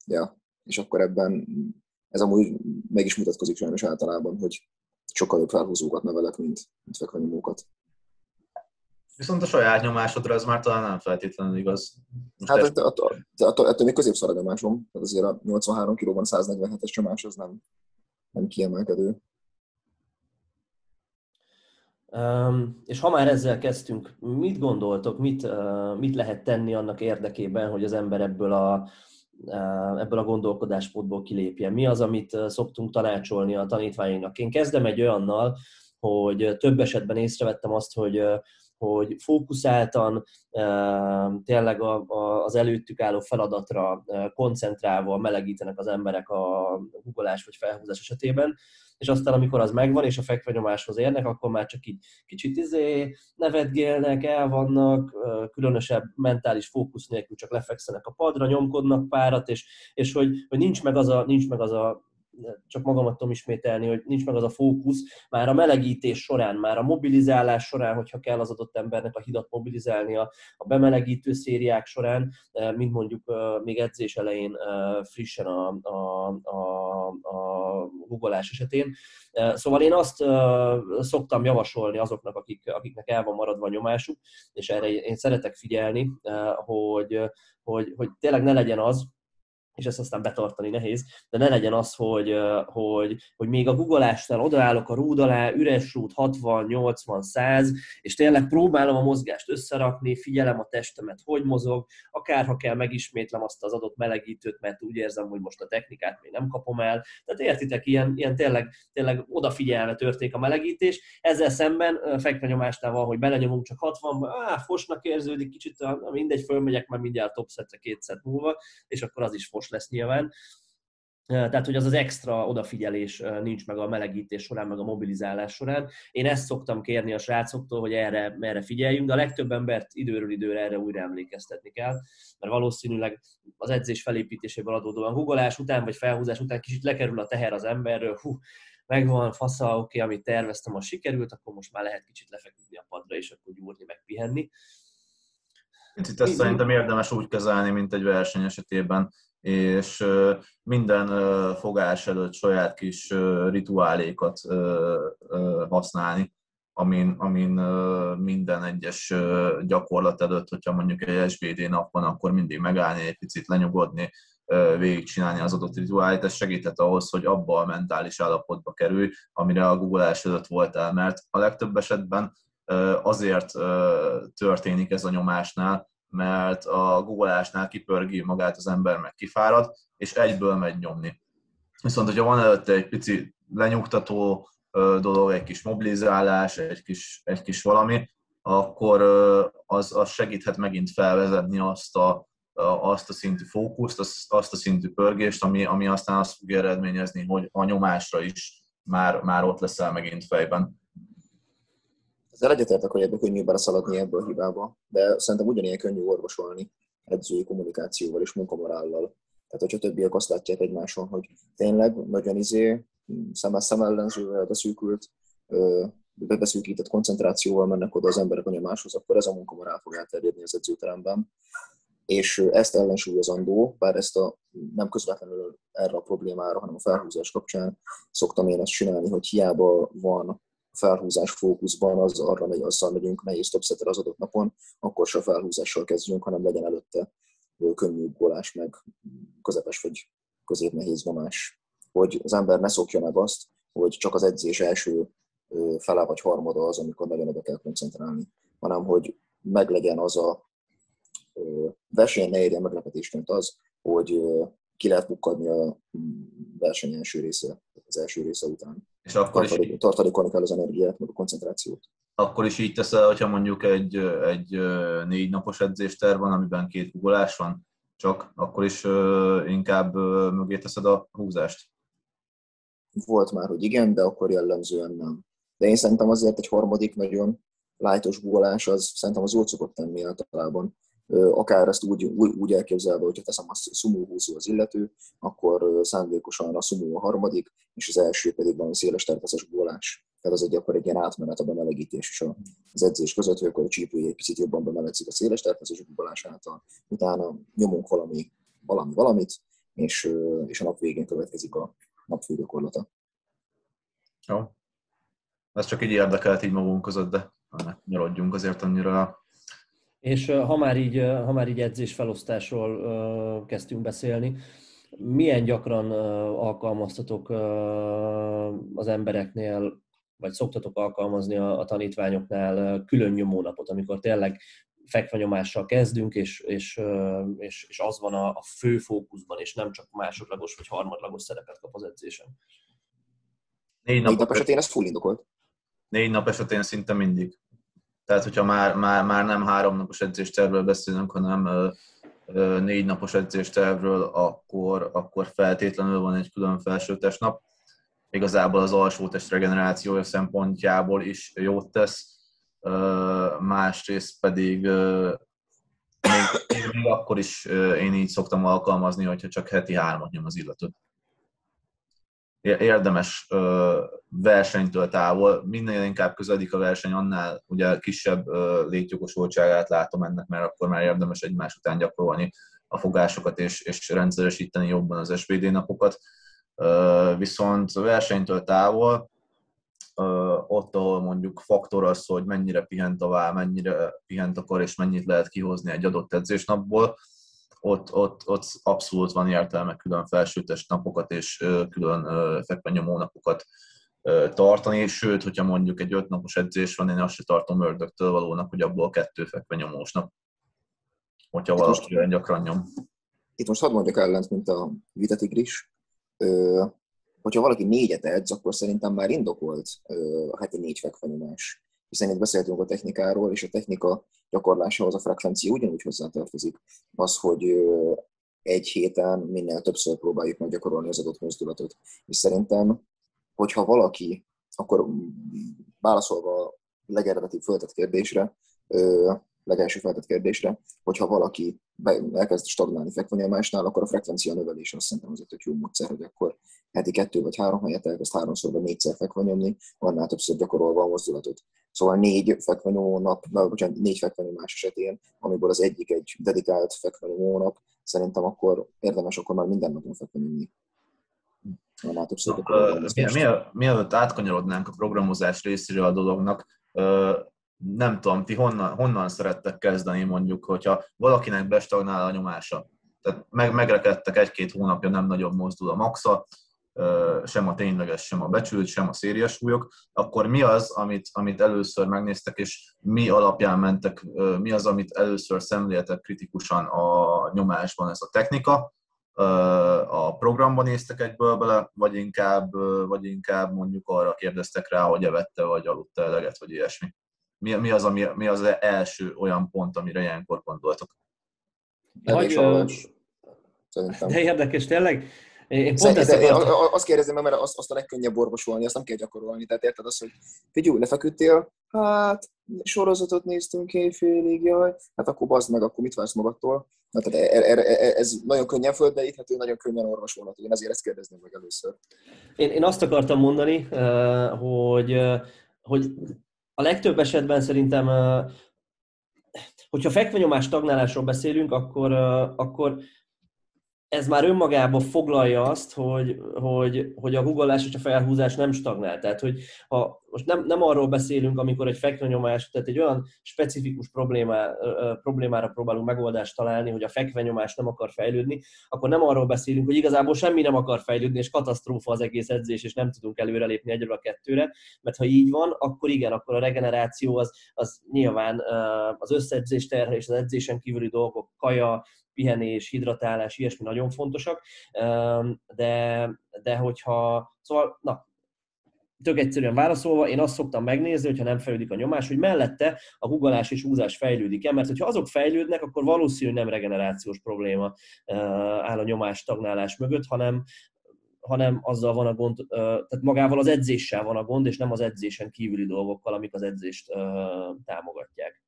Ja, és akkor ebben ez amúgy meg is mutatkozik sajnos általában, hogy sokkal jobb felhúzókat nevelek, mint, mint fekvanyomókat. Viszont a saját nyomásodra ez már talán nem feltétlenül igaz. Most hát attól, attól, attól, attól még középszar a nyomásom, tehát azért a 83 kg 147-es nyomás az nem, nem kiemelkedő. Um, és ha már ezzel kezdtünk, mit gondoltok, mit, uh, mit lehet tenni annak érdekében, hogy az ember ebből a, ebből a gondolkodásmódból kilépjen? Mi az, amit uh, szoktunk tanácsolni a tanítványainknak? Én kezdem egy olyannal, hogy több esetben észrevettem azt, hogy hogy fókuszáltan, tényleg az előttük álló feladatra koncentrálva melegítenek az emberek a hugolás vagy felhúzás esetében, és aztán amikor az megvan, és a fekvenyomáshoz érnek, akkor már csak így kicsit izé nevetgélnek, el vannak, különösebb mentális fókusz nélkül csak lefekszenek a padra, nyomkodnak párat, és, és hogy, hogy nincs, meg az a, nincs meg az a csak magamat tudom ismételni, hogy nincs meg az a fókusz, már a melegítés során, már a mobilizálás során, hogyha kell az adott embernek a hidat mobilizálni a, a bemelegítő szériák során, eh, mint mondjuk eh, még edzés elején eh, frissen a, a, a, a googolás esetén. Szóval én azt szoktam javasolni azoknak, akik, akiknek el van maradva a nyomásuk, és erre én szeretek figyelni, hogy, hogy, hogy tényleg ne legyen az, és ezt aztán betartani nehéz, de ne legyen az, hogy, hogy, hogy még a googolásnál odaállok a rúd alá, üres rúd 60, 80, 100, és tényleg próbálom a mozgást összerakni, figyelem a testemet, hogy mozog, akár ha kell megismétlem azt az adott melegítőt, mert úgy érzem, hogy most a technikát még nem kapom el. Tehát értitek, ilyen, ilyen tényleg, tényleg odafigyelve történik a melegítés. Ezzel szemben fekvenyomásnál van, hogy belenyomunk csak 60 áh, fosnak érződik, kicsit mindegy, fölmegyek már mindjárt top szetre, két szet múlva, és akkor az is fos lesz nyilván. Tehát, hogy az az extra odafigyelés nincs meg a melegítés során, meg a mobilizálás során. Én ezt szoktam kérni a srácoktól, hogy erre, erre figyeljünk, de a legtöbb embert időről időre erre újra emlékeztetni kell, mert valószínűleg az edzés felépítéséből adódóan googolás után, vagy felhúzás után kicsit lekerül a teher az emberről, hú, megvan, fasza, oké, amit terveztem, az sikerült, akkor most már lehet kicsit lefeküdni a padra, és akkor gyúrni, meg pihenni. Itt ezt szerintem érdemes úgy kezelni, mint egy verseny esetében, és minden fogás előtt saját kis rituálékat használni, amin, amin minden egyes gyakorlat előtt, hogyha mondjuk egy SBD nap van, akkor mindig megállni, egy picit lenyugodni, végigcsinálni az adott rituálit, ez segített ahhoz, hogy abba a mentális állapotba kerülj, amire a googleás előtt voltál, mert a legtöbb esetben azért történik ez a nyomásnál, mert a googleásnál kipörgi magát az ember, meg kifárad, és egyből megy nyomni. Viszont, hogyha van előtte egy pici lenyugtató dolog, egy kis mobilizálás, egy kis, egy kis valami, akkor az, az segíthet megint felvezetni azt a, azt a szintű fókuszt, azt, a szintű pörgést, ami, ami aztán azt fogja eredményezni, hogy a nyomásra is már, már ott leszel megint fejben. Ezzel egyetértek, hogy ebből könnyű beleszaladni ebből a hibába, de szerintem ugyanilyen könnyű orvosolni edzői kommunikációval és munkamorállal. Tehát, hogyha többiek azt látják egymáson, hogy tényleg nagyon izé, szemmel szemellenzővel beszűkült, bebeszűkített koncentrációval mennek oda az emberek a nyomáshoz, akkor ez a munkamorál fog elterjedni az edzőteremben. És ezt ellensúlyozandó, bár ezt a, nem közvetlenül erre a problémára, hanem a felhúzás kapcsán szoktam én ezt csinálni, hogy hiába van felhúzás fókuszban, az arra megy, azzal megyünk nehéz többszetre az adott napon, akkor se felhúzással kezdjünk, hanem legyen előtte könnyű golás, meg közepes vagy közép nehéz nyomás. Hogy az ember ne szokja meg azt, hogy csak az edzés első fele vagy harmada az, amikor nagyon oda kell koncentrálni, hanem hogy meglegyen az a verseny ne érjen meglepetésként az, hogy ki lehet bukkadni a verseny első része, az első része után. És akkor Tartalék, is... Tartalékolni kell az energiát, meg a koncentrációt. Akkor is így teszel, hogyha mondjuk egy, egy négy napos edzésterv van, amiben két ugolás van, csak akkor is inkább mögé teszed a húzást? Volt már, hogy igen, de akkor jellemzően nem. De én szerintem azért egy harmadik nagyon lájtos gólás, az szerintem az jól szokott tenni általában. Akár ezt úgy, úgy, elképzelve, hogyha teszem a szumó húzó az illető, akkor szándékosan a szumó a harmadik, és az első pedig van széles terpeszes gólás. Tehát az egy akkor egy ilyen átmenet a bemelegítés és az edzés között, hogy akkor a csípője egy picit jobban bemelegszik a széles terpeszes gólás által. Utána nyomunk valami, valami valamit, és, és a nap végén következik a napfő gyakorlata. Jó. Ez csak így érdekelt így magunk között, de nyarodjunk azért annyira. És ha már így, ha már így edzés felosztásról kezdtünk beszélni, milyen gyakran alkalmaztatok az embereknél, vagy szoktatok alkalmazni a, a tanítványoknál külön nyomónapot, amikor tényleg fekvenyomással kezdünk, és, és, és, és az van a, a fő fókuszban, és nem csak másodlagos vagy harmadlagos szerepet kap az edzésen. Négy nap, nap esetén ez full indokolt. Négy nap esetén szinte mindig. Tehát, hogyha már, már, már nem három napos edzéstervről beszélünk, hanem négy napos edzéstervről, akkor, akkor feltétlenül van egy külön nap. Igazából az alsótest regenerációja szempontjából is jót tesz, másrészt pedig még, még akkor is én így szoktam alkalmazni, hogyha csak heti hármat nyom az illetőt érdemes versenytől távol, minél inkább közeledik a verseny, annál ugye kisebb létjogosultságát látom ennek, mert akkor már érdemes egymás után gyakorolni a fogásokat és, és rendszeresíteni jobban az SVD napokat. Viszont versenytől távol, ott, ahol mondjuk faktor az, hogy mennyire pihent a mennyire pihent akar, és mennyit lehet kihozni egy adott edzésnapból, ott, ott, ott abszolút van értelme külön felsőtes napokat és külön fekvenyomó napokat tartani, sőt, hogyha mondjuk egy öt napos edzés van, én azt se tartom ördögtől valónak, hogy abból kettő fekvenyomós nap, hogyha itt valaki olyan gyakran nyom. Itt most hadd mondjak ellent, mint a vitatigris. Hogyha valaki négyet edz, akkor szerintem már indokolt a heti négy fekvenyomás hiszen itt beszéltünk a technikáról, és a technika gyakorlásához a frekvencia ugyanúgy hozzátartozik. Az, hogy egy héten minél többször próbáljuk meg gyakorolni az adott mozdulatot. És szerintem, hogyha valaki, akkor válaszolva a legeredetibb föltett kérdésre, legelső feltett kérdésre, hogyha valaki be, elkezd stagnálni fekvőnyomásnál, akkor a frekvencia növelés azt szerintem az egy tök jó módszer, hogy akkor heti kettő vagy három helyet elkezd háromszor vagy négyszer fekvenyomni, annál többször gyakorolva a mozdulatot. Szóval négy fekvenyó nap, na, bocsánat, négy fekvenyó más esetén, amiből az egyik egy dedikált fekvenyó nap, szerintem akkor érdemes akkor már minden napon fekvenyomni. Mielőtt átkanyarodnánk a programozás részéről a dolognak, nem tudom, ti honnan, honnan szerettek kezdeni mondjuk, hogyha valakinek bestagnál a nyomása, tehát meg, megrekedtek egy-két hónapja, nem nagyobb mozdul a maxa, sem a tényleges, sem a becsült, sem a szérias súlyok, akkor mi az, amit, amit először megnéztek, és mi alapján mentek, mi az, amit először szemléltek kritikusan a nyomásban ez a technika, a programban néztek egyből bele, vagy inkább, vagy inkább mondjuk arra kérdeztek rá, hogy evette, vagy aludta eleget, vagy ilyesmi mi, mi, az, ami, mi az első olyan pont, amire ilyenkor gondoltok? Hogy, de érdekes, tényleg. Én pont ezt akartam. Azt kérdezem mert azt, azt a legkönnyebb orvosolni, azt nem kell gyakorolni. Tehát érted azt, hogy figyelj, lefeküdtél, hát sorozatot néztünk éjfélig, jaj, hát akkor bazd meg, akkor mit vársz magadtól? Hát, tehát ez, e, e, ez nagyon könnyen földbeíthető, nagyon könnyen orvosolható. Én ezért ezt kérdezném meg először. Én, én azt akartam mondani, hogy, hogy a legtöbb esetben szerintem, hogyha fekvenyomás stagnálásról beszélünk, akkor, akkor ez már önmagában foglalja azt, hogy, hogy, hogy a guggolás és a felhúzás nem stagnál. Tehát, hogy ha most nem, nem arról beszélünk, amikor egy fekvenyomás, tehát egy olyan specifikus problémá, problémára próbálunk megoldást találni, hogy a fekvenyomás nem akar fejlődni, akkor nem arról beszélünk, hogy igazából semmi nem akar fejlődni, és katasztrófa az egész edzés, és nem tudunk előrelépni egyről a kettőre, mert ha így van, akkor igen, akkor a regeneráció az, az nyilván az összedzés terhe és az edzésen kívüli dolgok, kaja, pihenés, hidratálás, ilyesmi nagyon fontosak, de, de hogyha, szóval, na, tök egyszerűen válaszolva, én azt szoktam megnézni, hogyha nem fejlődik a nyomás, hogy mellette a hugolás és húzás fejlődik-e, mert hogyha azok fejlődnek, akkor valószínű nem regenerációs probléma áll a nyomás tagnálás mögött, hanem, hanem azzal van a gond, tehát magával az edzéssel van a gond, és nem az edzésen kívüli dolgokkal, amik az edzést támogatják.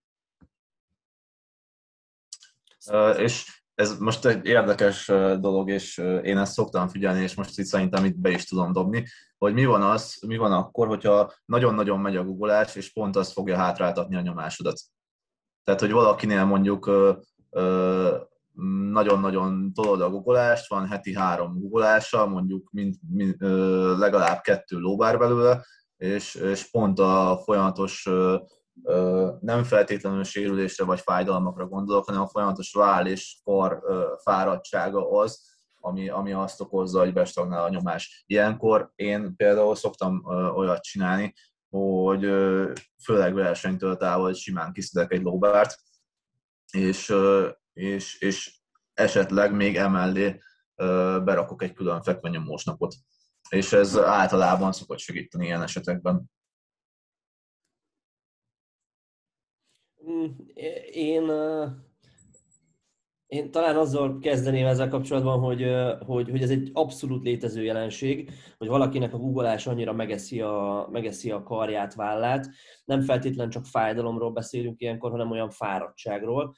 És ez most egy érdekes dolog, és én ezt szoktam figyelni, és most itt szerintem itt be is tudom dobni, hogy mi van, az, mi van akkor, hogyha nagyon-nagyon megy a googolás, és pont az fogja hátráltatni a nyomásodat. Tehát, hogy valakinél mondjuk nagyon-nagyon tolod a guggolást, van heti három guggolása, mondjuk mind, mind, legalább kettő lóbár belőle, és, és pont a folyamatos nem feltétlenül sérülésre vagy fájdalmakra gondolok, hanem a folyamatos váll és kar fáradtsága az, ami, ami azt okozza, hogy bestagnál a nyomás. Ilyenkor én például szoktam olyat csinálni, hogy főleg versenytől távol simán kiszedek egy lóbárt, és, és, és esetleg még emellé berakok egy külön fekvenyomós napot. És ez általában szokott segíteni ilyen esetekben. Én, én talán azzal kezdeném ezzel kapcsolatban, hogy, hogy, hogy ez egy abszolút létező jelenség, hogy valakinek a googolás annyira megeszi a, megeszi a karját, vállát. Nem feltétlen csak fájdalomról beszélünk ilyenkor, hanem olyan fáradtságról,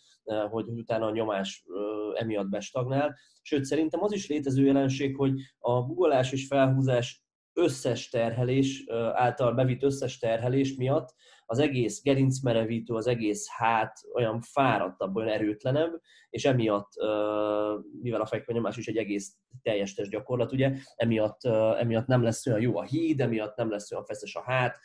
hogy utána a nyomás emiatt bestagnál. Sőt, szerintem az is létező jelenség, hogy a googolás és felhúzás összes terhelés által bevitt összes terhelés miatt az egész gerincmerevítő, az egész hát olyan fáradtabb, olyan erőtlenebb, és emiatt, mivel a fekvenyomás is egy egész teljes test gyakorlat, ugye, emiatt, emiatt nem lesz olyan jó a híd, emiatt nem lesz olyan feszes a hát,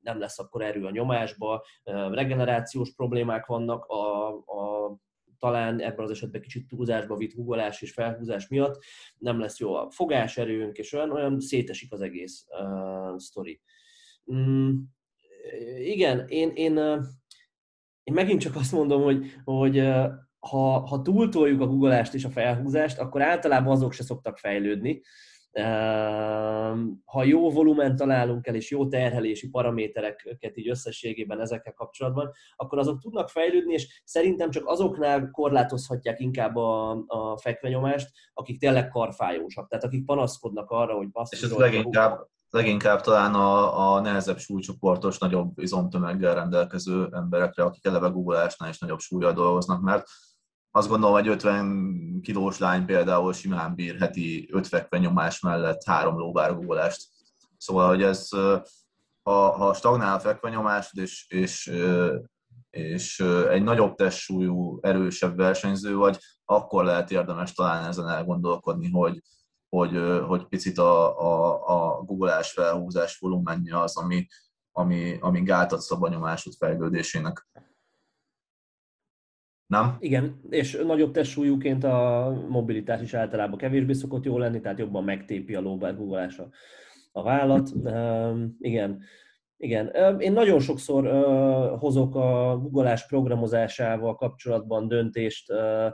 nem lesz akkor erő a nyomásba, regenerációs problémák vannak, a, a talán ebben az esetben kicsit túlzásba vitt húgolás és felhúzás miatt nem lesz jó a fogáserőnk, és olyan, olyan szétesik az egész uh, sztori. Mm, igen, én, én, én megint csak azt mondom, hogy, hogy ha, ha túltoljuk a guggolást és a felhúzást, akkor általában azok se szoktak fejlődni. Ha jó volumen találunk el, és jó terhelési paramétereket így összességében ezekkel kapcsolatban, akkor azok tudnak fejlődni, és szerintem csak azoknál korlátozhatják inkább a, a fekvenyomást, akik tényleg karfájósak, tehát akik panaszkodnak arra, hogy basszus. És ez leginkább, leginkább talán a, a nehezebb súlycsoportos, nagyobb izomtömeggel rendelkező emberekre, akik eleve googolásnál is nagyobb súlyjal dolgoznak, mert azt gondolom, hogy 50 kilós lány például simán bír heti 5 fekve nyomás mellett három guggolást. Szóval, hogy ez, ha, ha stagnál a fekvenyomásod, és, és, és egy nagyobb testsúlyú, erősebb versenyző vagy, akkor lehet érdemes talán ezen elgondolkodni, hogy, hogy, hogy picit a, a, a googleás felhúzás volumenje az, ami, ami, ami gátat szabanyomásod fejlődésének. Nem? Igen, és nagyobb testsúlyúként a mobilitás is általában kevésbé szokott jó lenni, tehát jobban megtépi a lóbár guggolása a vállat. Um, igen, igen. Én nagyon sokszor uh, hozok a googolás programozásával kapcsolatban döntést, uh,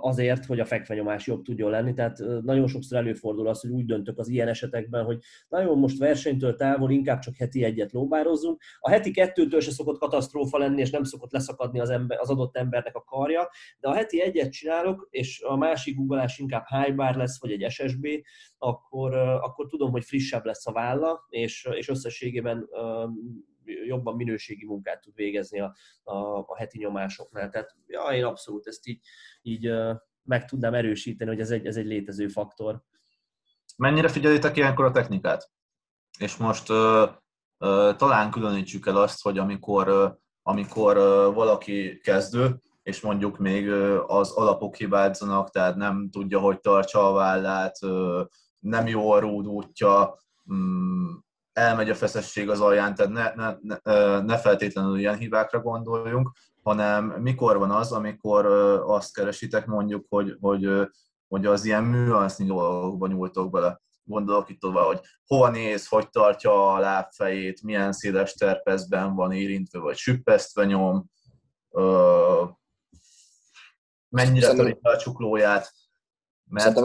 azért, hogy a fekvenyomás jobb tudjon lenni. Tehát nagyon sokszor előfordul az, hogy úgy döntök az ilyen esetekben, hogy nagyon most versenytől távol, inkább csak heti egyet lóbározzunk. A heti kettőtől se szokott katasztrófa lenni, és nem szokott leszakadni az, ember, az adott embernek a karja, de a heti egyet csinálok, és a másik googolás inkább high bar lesz, vagy egy SSB, akkor, akkor tudom, hogy frissebb lesz a válla, és, és összességében jobban minőségi munkát tud végezni a, a, a heti nyomásoknál. Tehát ja, én abszolút ezt így, így meg tudnám erősíteni, hogy ez egy, ez egy létező faktor. Mennyire figyelitek ilyenkor a technikát? És most uh, uh, talán különítsük el azt, hogy amikor, uh, amikor uh, valaki kezdő, és mondjuk még uh, az alapok hibázzanak, tehát nem tudja, hogy tartsa a vállát, uh, nem jó a rúdútja, um, elmegy a feszesség az alján, tehát ne, ne, ne, ne feltétlenül ilyen hibákra gondoljunk, hanem mikor van az, amikor azt keresitek mondjuk, hogy, hogy, hogy az ilyen műansznyi dolgokba nyúltok bele. Gondolok itt tovább, hogy hova néz, hogy tartja a lábfejét, milyen széles terpezben van érintve, vagy süppesztve nyom, mennyire töri a csuklóját. Mert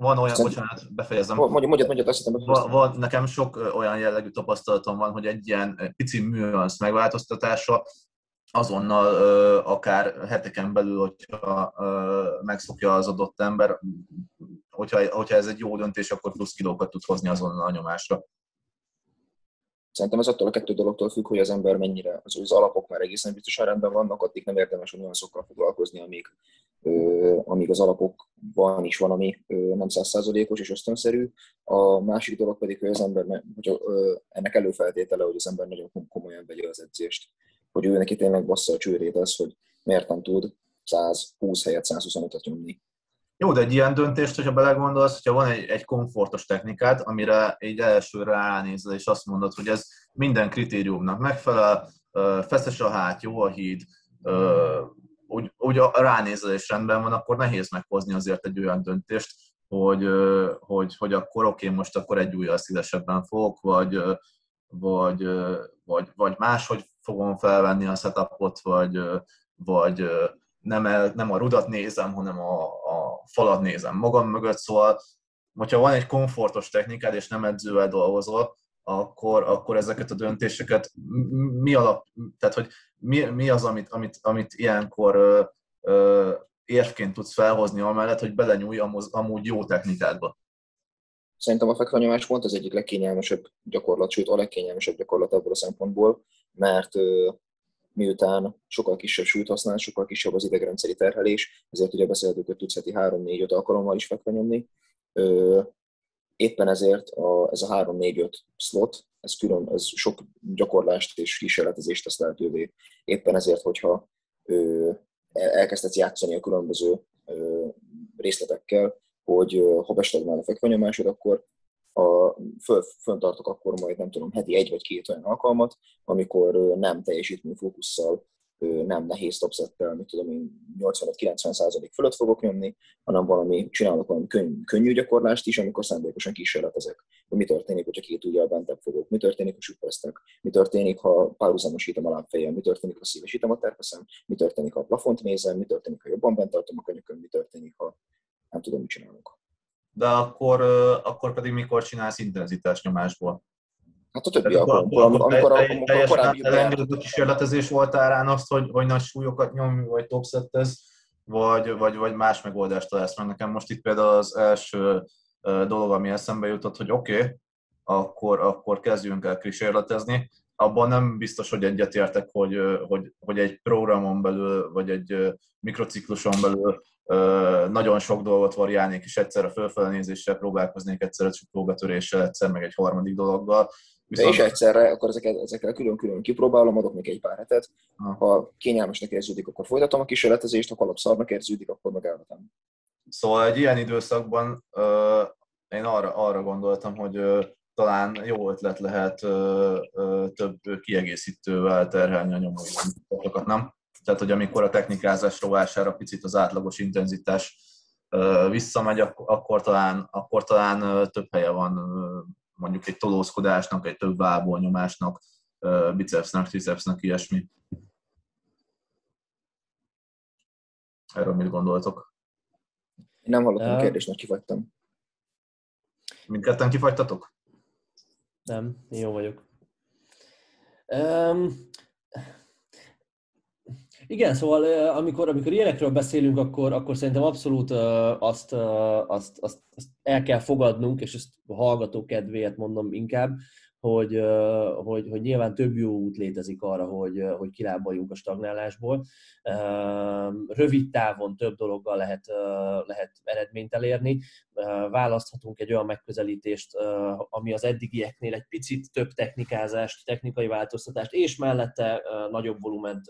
van olyan, Szerint... bocsánat, befejezem. Mondja, mondja, mondja, azt hiszem, van, van, nekem sok olyan jellegű tapasztalatom van, hogy egy ilyen pici műansz megváltoztatása azonnal akár heteken belül, hogyha megszokja az adott ember, hogyha, hogyha ez egy jó döntés, akkor plusz kilókat tud hozni azonnal a nyomásra. Szerintem ez attól a kettő dologtól függ, hogy az ember mennyire, az, az alapok már egészen biztosan rendben vannak, addig nem érdemes olyan szokkal foglalkozni, amíg, amíg az alapokban is van, ami nem százszázalékos és ösztönszerű. A másik dolog pedig, hogy az ember, hogy ennek előfeltétele, hogy az ember nagyon komolyan vegye az edzést. Hogy ő neki tényleg bassza a csőrét az, hogy miért nem tud 120 helyet 125-et nyomni jó, de egy ilyen döntést, hogyha belegondolsz, hogyha van egy, egy komfortos technikát, amire egy elsőre ránézel, és azt mondod, hogy ez minden kritériumnak megfelel, feszes a hát, jó a híd, úgy, úgy ránézel és rendben van, akkor nehéz meghozni azért egy olyan döntést, hogy, hogy, hogy akkor oké, okay, most akkor egy újjal szívesebben fogok, vagy, vagy, vagy, vagy máshogy fogom felvenni a setupot, vagy, vagy nem, el, nem a rudat nézem, hanem a, a falat nézem magam mögött, szóval hogyha van egy komfortos technikád, és nem edzővel dolgozol, akkor, akkor ezeket a döntéseket mi alap, tehát hogy mi, mi az, amit, amit, amit ilyenkor ö, ö, érvként tudsz felhozni amellett, hogy belenyúlj amúgy jó technikádba? Szerintem a fekvanyomás pont az egyik legkényelmesebb gyakorlat, sőt a legkényelmesebb gyakorlat ebből a szempontból, mert miután sokkal kisebb súlyt használ, sokkal kisebb az idegrendszeri terhelés, ezért ugye beszélhetünk, hogy tudsz heti 3-4-5 alkalommal is fekve nyomni. Éppen ezért a, ez a 3-4-5 slot, ez, külön, ez sok gyakorlást és kísérletezést tesz lehetővé. Éppen ezért, hogyha elkezdhetsz játszani a különböző részletekkel, hogy ha bestagnál a fekvenyomásod, akkor a, föl, föntartok akkor majd nem tudom, heti egy vagy két olyan alkalmat, amikor nem teljesítmény fókusszal, nem nehéz topsettel, mit tudom én, 85-90% fölött fogok nyomni, hanem valami, csinálok valami könny, könnyű gyakorlást is, amikor szándékosan kísérletezek, hogy mi történik, hogyha két ujjal bentebb fogok, mi történik, ha suppresztek, mi történik, ha párhuzamosítom a lábfejem, mi történik, ha szívesítem a terpeszem, mi történik, ha a plafont nézem, mi történik, ha jobban bent tartom a könyökön, mi történik, ha nem tudom, mit csinálunk? De akkor, akkor pedig mikor csinálsz intenzitás nyomásból? Hát a többi alkalommal, amikor, a korábbi... Elengedett a kísérletezés voltál azt, hogy, hogy nagy súlyokat nyomj, vagy topsettez, vagy, vagy, vagy más megoldást találsz meg. Nekem most itt például az első dolog, ami eszembe jutott, hogy oké, okay, akkor, akkor kezdjünk el kísérletezni. Abban nem biztos, hogy egyetértek, hogy, hogy, hogy egy programon belül, vagy egy mikrocikluson belül nagyon sok dolgot variálnék, és egyszer a fölfelnézéssel próbálkoznék, egyszer a próbatöréssel, egyszer meg egy harmadik dologgal. Viszont... És egyszerre, akkor ezeket, ezekkel külön-külön kipróbálom, adok még egy pár hetet. Ha kényelmesnek érződik, akkor folytatom a kísérletezést, ha kalapszarnak érződik, akkor meg elvetem. Szóval egy ilyen időszakban uh, én arra, arra gondoltam, hogy uh, talán jó ötlet lehet uh, uh, több kiegészítővel terhelni a nyomókat, nem? Tehát, hogy amikor a technikázás rovására picit az átlagos intenzitás visszamegy, akkor talán, akkor talán több helye van mondjuk egy tolózkodásnak, egy több vából nyomásnak, bicepsnek, tricepsnek, ilyesmi. Erről mit gondoltok? Én nem hallottam a kérdést, mert kifagytam. Mindketten kifagytatok? Nem, jó vagyok. Um, igen, szóval amikor, amikor ilyenekről beszélünk, akkor, akkor szerintem abszolút azt, azt, azt, azt el kell fogadnunk, és ezt a hallgató kedvéért mondom inkább, hogy, hogy, hogy nyilván több jó út létezik arra, hogy, hogy kilábaljunk a stagnálásból. Rövid távon több dologgal lehet, lehet eredményt elérni. Választhatunk egy olyan megközelítést, ami az eddigieknél egy picit több technikázást, technikai változtatást, és mellette nagyobb volument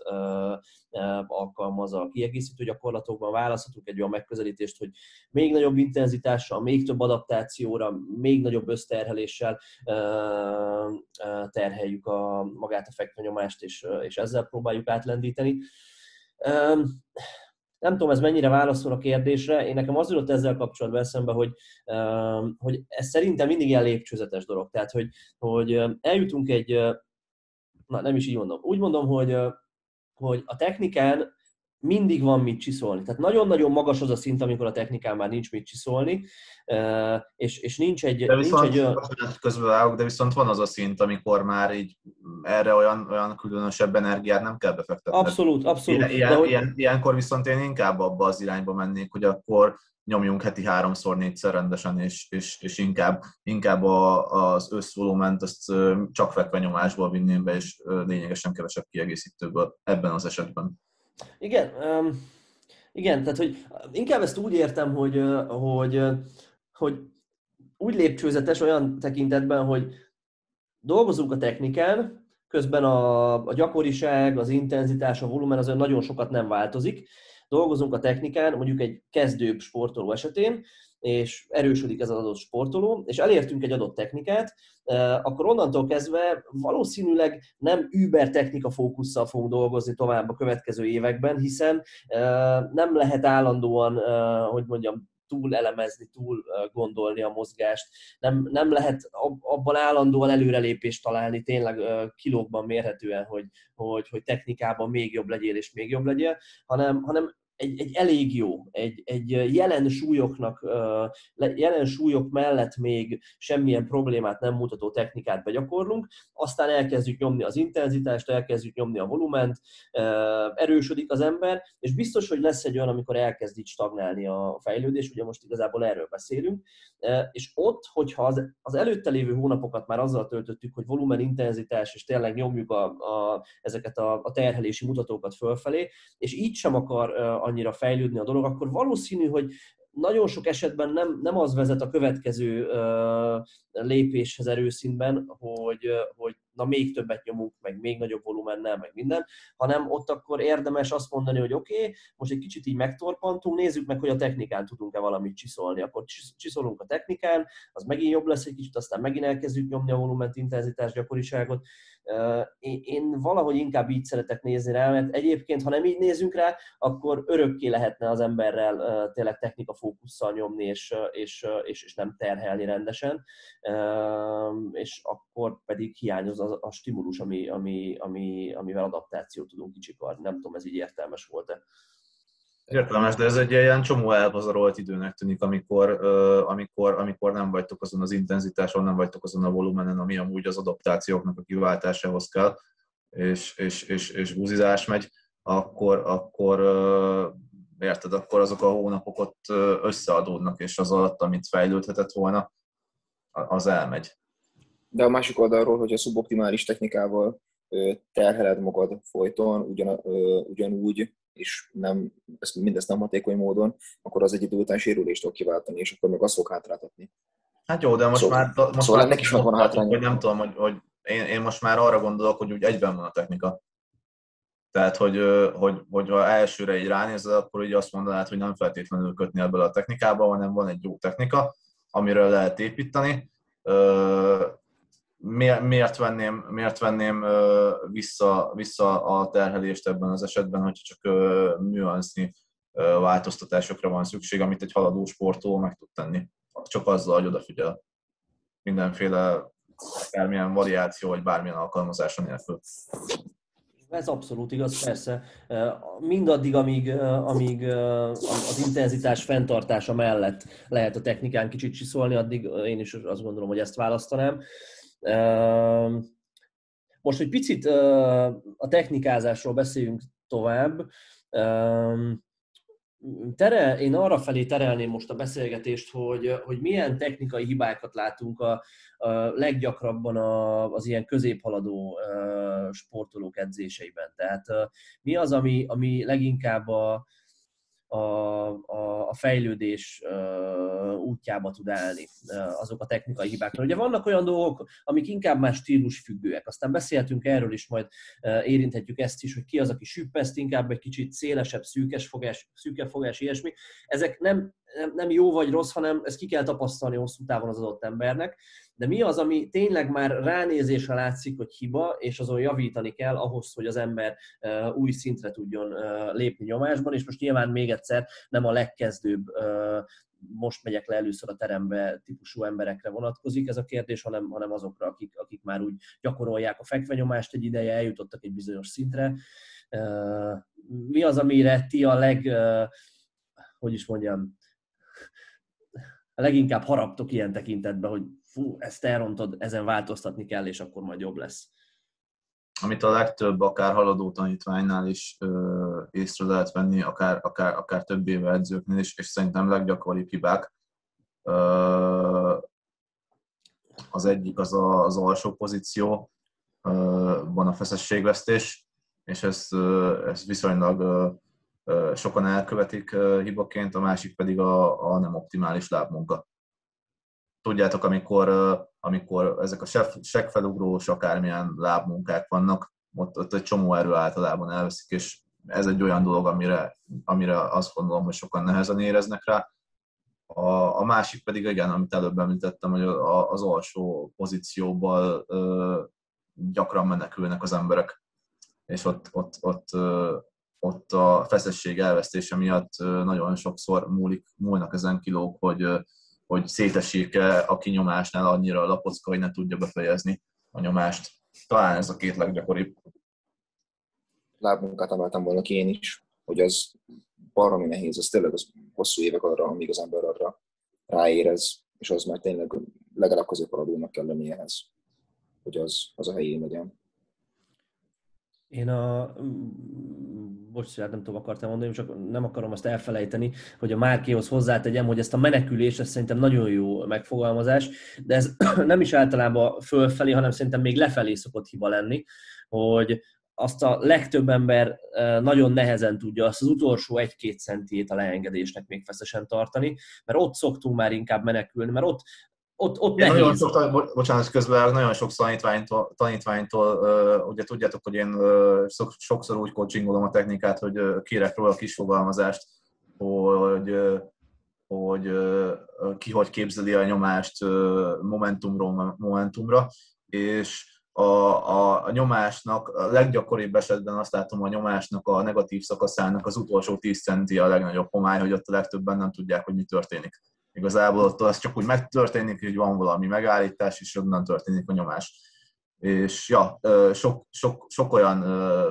alkalmaz a kiegészítő gyakorlatokban. Választhatunk egy olyan megközelítést, hogy még nagyobb intenzitással, még több adaptációra, még nagyobb összterheléssel terheljük a, magát a fekvenyomást, és, és ezzel próbáljuk átlendíteni. Nem tudom, ez mennyire válaszol a kérdésre. Én nekem az jutott ezzel kapcsolatban eszembe, hogy, hogy ez szerintem mindig ilyen lépcsőzetes dolog. Tehát, hogy, hogy eljutunk egy, na nem is így mondom, úgy mondom, hogy, hogy a technikán mindig van mit csiszolni. Tehát nagyon-nagyon magas az a szint, amikor a technikán már nincs mit csiszolni, és, és nincs egy, de viszont, nincs egy olyan... Közben de viszont van az a szint, amikor már így erre olyan, olyan különösebb energiát nem kell befektetni. Abszolút, abszolút. Ilyen, ilyen, hogy... ilyen, ilyenkor viszont én inkább abba az irányba mennék, hogy akkor nyomjunk heti háromszor, négyszer rendesen, és, és, és inkább, inkább a, az összvolument azt csak fekvenyomásból vinném be, és lényegesen kevesebb kiegészítőből ebben az esetben. Igen, um, igen, tehát hogy inkább ezt úgy értem, hogy, hogy, hogy úgy lépcsőzetes olyan tekintetben, hogy dolgozunk a technikán, közben a, a gyakoriság, az intenzitás, a volumen az nagyon sokat nem változik. Dolgozunk a technikán, mondjuk egy kezdőbb sportoló esetén, és erősödik ez az adott sportoló, és elértünk egy adott technikát, akkor onnantól kezdve valószínűleg nem über technika fókusszal fogunk dolgozni tovább a következő években, hiszen nem lehet állandóan, hogy mondjam, túl elemezni, túl gondolni a mozgást. Nem, nem lehet abban állandóan előrelépést találni, tényleg kilókban mérhetően, hogy, hogy, hogy technikában még jobb legyél és még jobb legyél, hanem, hanem egy, egy elég jó, egy, egy jelen súlyoknak, jelen súlyok mellett még semmilyen problémát nem mutató technikát begyakorlunk, aztán elkezdjük nyomni az intenzitást, elkezdjük nyomni a volument, erősödik az ember, és biztos, hogy lesz egy olyan, amikor elkezd így stagnálni a fejlődés, ugye most igazából erről beszélünk, és ott, hogyha az, az előtte lévő hónapokat már azzal töltöttük, hogy volumen, intenzitás, és tényleg nyomjuk a, a, ezeket a, a terhelési mutatókat fölfelé, és így sem akar annyira fejlődni a dolog, akkor valószínű, hogy nagyon sok esetben nem, nem az vezet a következő uh, lépéshez erőszintben, hogy, hogy na még többet nyomunk, meg még nagyobb volumennel, meg minden, hanem ott akkor érdemes azt mondani, hogy oké, okay, most egy kicsit így megtorpantunk, nézzük meg, hogy a technikán tudunk-e valamit csiszolni. Akkor csiszolunk a technikán, az megint jobb lesz egy kicsit, aztán megint elkezdjük nyomni a volument, intenzitás, gyakoriságot. Én valahogy inkább így szeretek nézni rá, mert egyébként, ha nem így nézünk rá, akkor örökké lehetne az emberrel tényleg technika fókusszal nyomni, és, és, és, és nem terhelni rendesen, és akkor pedig hiányoz a, a stimulus, ami, ami, ami, amivel adaptációt tudunk kicsikarni. Nem tudom, ez így értelmes volt-e. Értelmes, de ez egy ilyen csomó elpazarolt időnek tűnik, amikor, amikor, amikor nem vagytok azon az intenzitáson, nem vagytok azon a volumenen, ami amúgy az adaptációknak a kiváltásához kell, és, és, és, és buzizás megy, akkor, akkor érted, akkor azok a hónapok ott összeadódnak, és az alatt, amit fejlődhetett volna, az elmegy. De a másik oldalról, hogyha szuboptimális technikával terheled magad folyton, ugyan, ugyanúgy, és nem, ezt, mindezt nem hatékony módon, akkor az egy idő után sérülést fog kiváltani, és akkor meg azt fog hátráltatni. Hát jó, de most szóval, már... Most szóval már ennek is megvan a hátránya. Hogy nem tudom, hogy, hogy én, én, most már arra gondolok, hogy úgy egyben van a technika. Tehát, hogy, hogy, hogy ha elsőre így ránézel, akkor így azt mondanád, hogy nem feltétlenül kötni ebből a technikába, hanem van egy jó technika, amiről lehet építeni, miért venném, miért venném vissza, vissza a terhelést ebben az esetben, hogyha csak műansznyi változtatásokra van szükség, amit egy haladó sportoló meg tud tenni. Csak azzal, hogy odafigyel mindenféle bármilyen variáció, vagy bármilyen alkalmazása nélkül. Ez abszolút igaz, persze. Mindaddig, amíg, amíg az intenzitás fenntartása mellett lehet a technikán kicsit csiszolni, addig én is azt gondolom, hogy ezt választanám. Most, hogy picit a technikázásról beszéljünk tovább, tere, én arra felé terelném most a beszélgetést, hogy, hogy milyen technikai hibákat látunk a, a leggyakrabban a, az ilyen középhaladó sportolók edzéseiben. Tehát mi az, ami, ami leginkább a, a, a, a fejlődés útjába tud állni azok a technikai hibák. Ugye vannak olyan dolgok, amik inkább már stílusfüggőek. Aztán beszélhetünk erről is, majd érinthetjük ezt is, hogy ki az, aki süppeszt, inkább egy kicsit szélesebb, szűkes fogás, szűkebb fogás, ilyesmi. Ezek nem, nem, nem jó vagy rossz, hanem ezt ki kell tapasztalni hosszú távon az adott embernek. De mi az, ami tényleg már ránézésre látszik, hogy hiba, és azon javítani kell ahhoz, hogy az ember új szintre tudjon lépni nyomásban, és most nyilván még egyszer nem a legkezdőbb most megyek le először a terembe típusú emberekre vonatkozik ez a kérdés, hanem, hanem azokra, akik, akik már úgy gyakorolják a fekvenyomást. Egy ideje, eljutottak egy bizonyos szintre, mi az, amire ti a leg, hogy is mondjam, a leginkább haraptok ilyen tekintetben, hogy fú, ezt elrontod, ezen változtatni kell, és akkor majd jobb lesz? Amit a legtöbb, akár haladó tanítványnál is ö, észre lehet venni, akár, akár, akár több éve edzőknél is, és szerintem leggyakoribb hibák. Ö, az egyik az a, az alsó pozíció, ö, van a feszességvesztés, és ezt, ö, ezt viszonylag ö, sokan elkövetik hibaként, a másik pedig a, a nem optimális lábmunka. Tudjátok, amikor, amikor ezek a seggfelugrós, akármilyen lábmunkák vannak, ott, ott egy csomó erő általában elveszik, és ez egy olyan dolog, amire, amire azt gondolom, hogy sokan nehezen éreznek rá. A, a másik pedig, igen, amit előbb említettem, hogy az alsó pozícióból ö, gyakran menekülnek az emberek, és ott, ott, ott ott a feszesség elvesztése miatt nagyon sokszor múlik, múlnak ezen kilók, hogy, hogy szétesik-e a kinyomásnál annyira a lapocka, hogy ne tudja befejezni a nyomást. Talán ez a két leggyakoribb. Lábmunkát emeltem volna ki én is, hogy az baromi nehéz, az tényleg az hosszú évek arra, amíg az ember arra ráérez, és az már tényleg legalább középhaladónak kell lenni ehhez, hogy az, az a helyén legyen. Én a, bocsánat, nem tudom, akartam mondani, csak nem akarom azt elfelejteni, hogy a Márkéhoz hozzátegyem, hogy ezt a menekülés, ez szerintem nagyon jó megfogalmazás, de ez nem is általában fölfelé, hanem szerintem még lefelé szokott hiba lenni, hogy azt a legtöbb ember nagyon nehezen tudja azt az utolsó egy-két centiét a leengedésnek még feszesen tartani, mert ott szoktunk már inkább menekülni, mert ott ott, ott nehéz. Nagyon sok, bocsánat, közben nagyon sok tanítványtól, tanítványtól ugye tudjátok, hogy én sokszor úgy coachingolom a technikát, hogy kérek róla a kis fogalmazást, hogy, hogy ki hogy képzeli a nyomást momentumról momentumra, és a, a, a nyomásnak, a leggyakoribb esetben azt látom, a nyomásnak a negatív szakaszának az utolsó 10 centi a legnagyobb homály, hogy ott a legtöbben nem tudják, hogy mi történik Igazából ott az csak úgy megtörténik, hogy van valami megállítás, és onnan történik a nyomás. És ja, sok, sok, sok olyan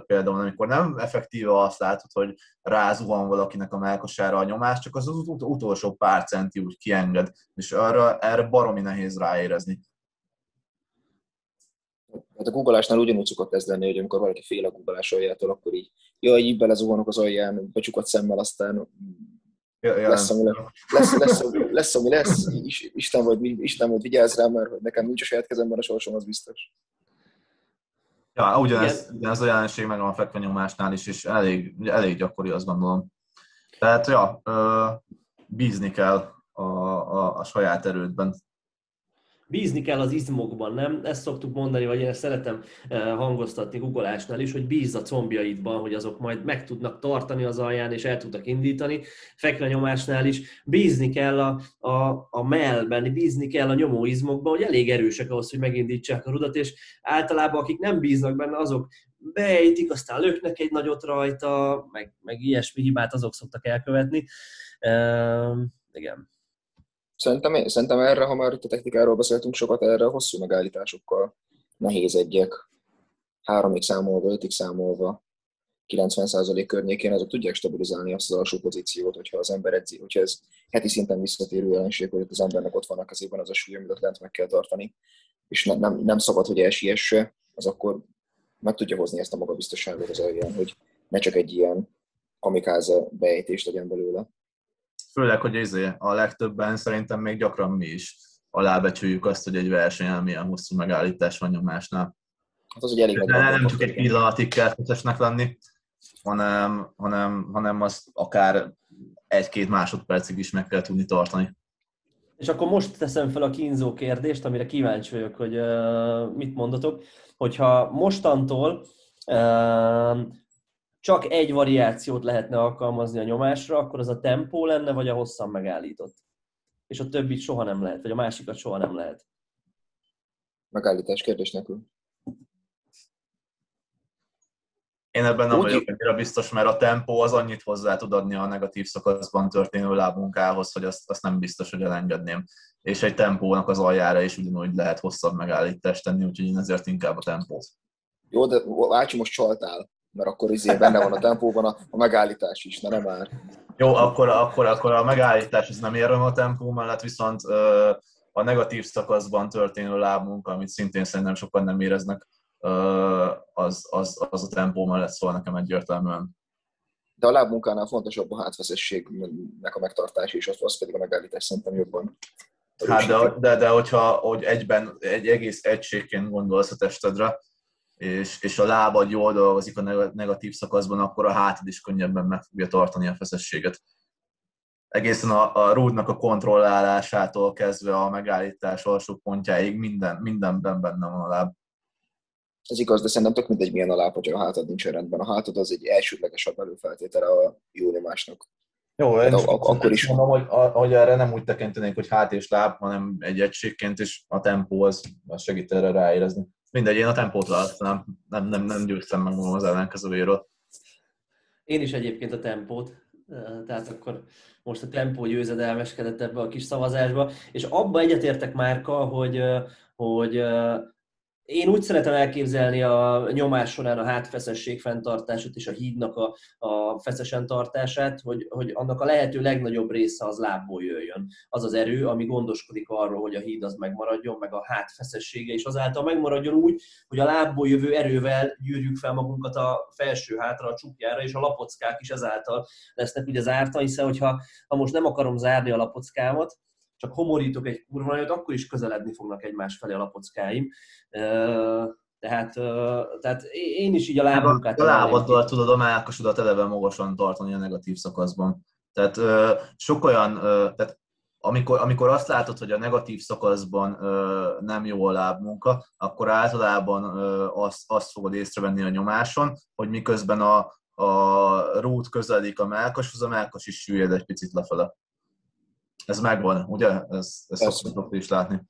például, amikor nem effektíve azt látod, hogy van valakinek a melkosára a nyomás, csak az, az utolsó pár centi úgy kienged, és arra, erre baromi nehéz ráérezni. Hát a googolásnál ugyanúgy szokott ez lenni, hogy amikor valaki fél a googolás aljától, akkor így, jaj, így belezuhanok az alján, becsukott szemmel, aztán lesz, ami lesz, lesz, lesz, lesz, ami lesz, Isten vagy, Isten vagy vigyázz rám, mert nekem nincs a saját kezemben a sorsom, az biztos. Ja, ugyanez, ugyanez a jelenség meg a fekvenyomásnál is, és elég, elég gyakori, azt gondolom. Tehát, ja, bízni kell a, a, a saját erődben bízni kell az izmokban, nem? Ezt szoktuk mondani, vagy én ezt szeretem eh, hangoztatni guggolásnál is, hogy bízz a combjaidban, hogy azok majd meg tudnak tartani az alján, és el tudnak indítani. Fekvenyomásnál is bízni kell a, a, a mellben, bízni kell a nyomóizmokban, hogy elég erősek ahhoz, hogy megindítsák a rudat, és általában akik nem bíznak benne, azok beejtik, aztán löknek egy nagyot rajta, meg, meg ilyesmi hibát azok szoktak elkövetni. Uh, igen. Szerintem, szerintem erre, ha már itt a technikáról beszéltünk sokat, erre a hosszú megállításokkal nehéz egyek, háromig számolva, ötig számolva, 90% környékén azok tudják stabilizálni azt az alsó pozíciót, hogyha az ember edzi, hogyha ez heti szinten visszatérő jelenség, hogy az embernek ott van a kezében az a súly, amit lent meg kell tartani, és ne, nem, nem szabad, hogy elsiesse, az akkor meg tudja hozni ezt a magabiztosságot az alján, hogy ne csak egy ilyen kamikáze beejtés legyen belőle főleg, hogy izé, a legtöbben szerintem még gyakran mi is alábecsüljük azt, hogy egy versenyen milyen hosszú megállítás van nyomásnál. Hát az, elég nem, nem csak egy pillanatig kell feszesnek lenni, hanem, hanem, hanem azt akár egy-két másodpercig is meg kell tudni tartani. És akkor most teszem fel a kínzó kérdést, amire kíváncsi vagyok, hogy uh, mit mondatok. Hogyha mostantól uh, csak egy variációt lehetne alkalmazni a nyomásra, akkor az a tempó lenne, vagy a hosszan megállított. És a többit soha nem lehet, vagy a másikat soha nem lehet. Megállítás kérdés nélkül. Én ebben nem Úgy... vagyok annyira biztos, mert a tempó az annyit hozzá tud adni a negatív szakaszban történő lábmunkához, hogy azt, azt nem biztos, hogy elengedném. És egy tempónak az aljára is ugyanúgy lehet hosszabb megállítást tenni, úgyhogy én ezért inkább a tempót. Jó, de Ácsi most csaltál mert akkor izé benne van a tempóban a, a megállítás is, na nem már. Jó, akkor, akkor, akkor a megállítás ez nem érve a tempó mellett, viszont a negatív szakaszban történő lábmunka, amit szintén szerintem sokan nem éreznek, az, az, az a tempó mellett szól nekem egyértelműen. De a lábmunkánál fontosabb a hátfeszességnek a megtartása, és az, az pedig a megállítás szerintem jobban. Hát de, de, de hogyha hogy egyben egy egész egységként gondolsz a testedre, és, és a lábad jól dolgozik a negatív szakaszban, akkor a hátad is könnyebben meg fogja tartani a feszességet. Egészen a, a rúdnak a kontrollálásától kezdve a megállítás alsó pontjáig minden, mindenben benne van a láb. Ez igaz, de szerintem tök mindegy, milyen a láb, hogyha a hátad nincs rendben. A hátad az egy elsődlegesebb előfeltétele a jó nyomásnak. Jó, én ak- akkor is mondom, hogy, hogy erre nem úgy tekintenék, hogy hát és láb, hanem egy egységként, és a tempó az, az segít erre ráérezni. Mindegy, én a tempót láttam, nem, nem, nem győztem meg magam az ellenkezőjéről. Én is egyébként a tempót, tehát akkor most a tempó győzedelmeskedett ebbe a kis szavazásba, és abba egyetértek Márka, hogy, hogy én úgy szeretem elképzelni a nyomás során a hátfeszesség fenntartását és a hídnak a, a feszesen tartását, hogy, hogy annak a lehető legnagyobb része az lábból jöjjön. Az az erő, ami gondoskodik arról, hogy a híd az megmaradjon, meg a hátfeszessége is azáltal megmaradjon úgy, hogy a lábból jövő erővel gyűrjük fel magunkat a felső hátra, a csukjára, és a lapockák is ezáltal lesznek ugye zárta, hiszen hogyha ha most nem akarom zárni a lapockámat, csak homorítok egy kurva nagyot, akkor is közeledni fognak egymás felé a lapockáim. Tehát, tehát én is így a lábunkát... A lábaddal tudod a mákasodat eleve magasan tartani a negatív szakaszban. Tehát sok olyan, tehát amikor, amikor azt látod, hogy a negatív szakaszban nem jó a lábmunka, akkor általában azt, azt fogod észrevenni a nyomáson, hogy miközben a, a rút közeledik a melkashoz, a melkas is süllyed egy picit lefele. Ez megvan, ugye? Ez, ezt szoktuk is látni.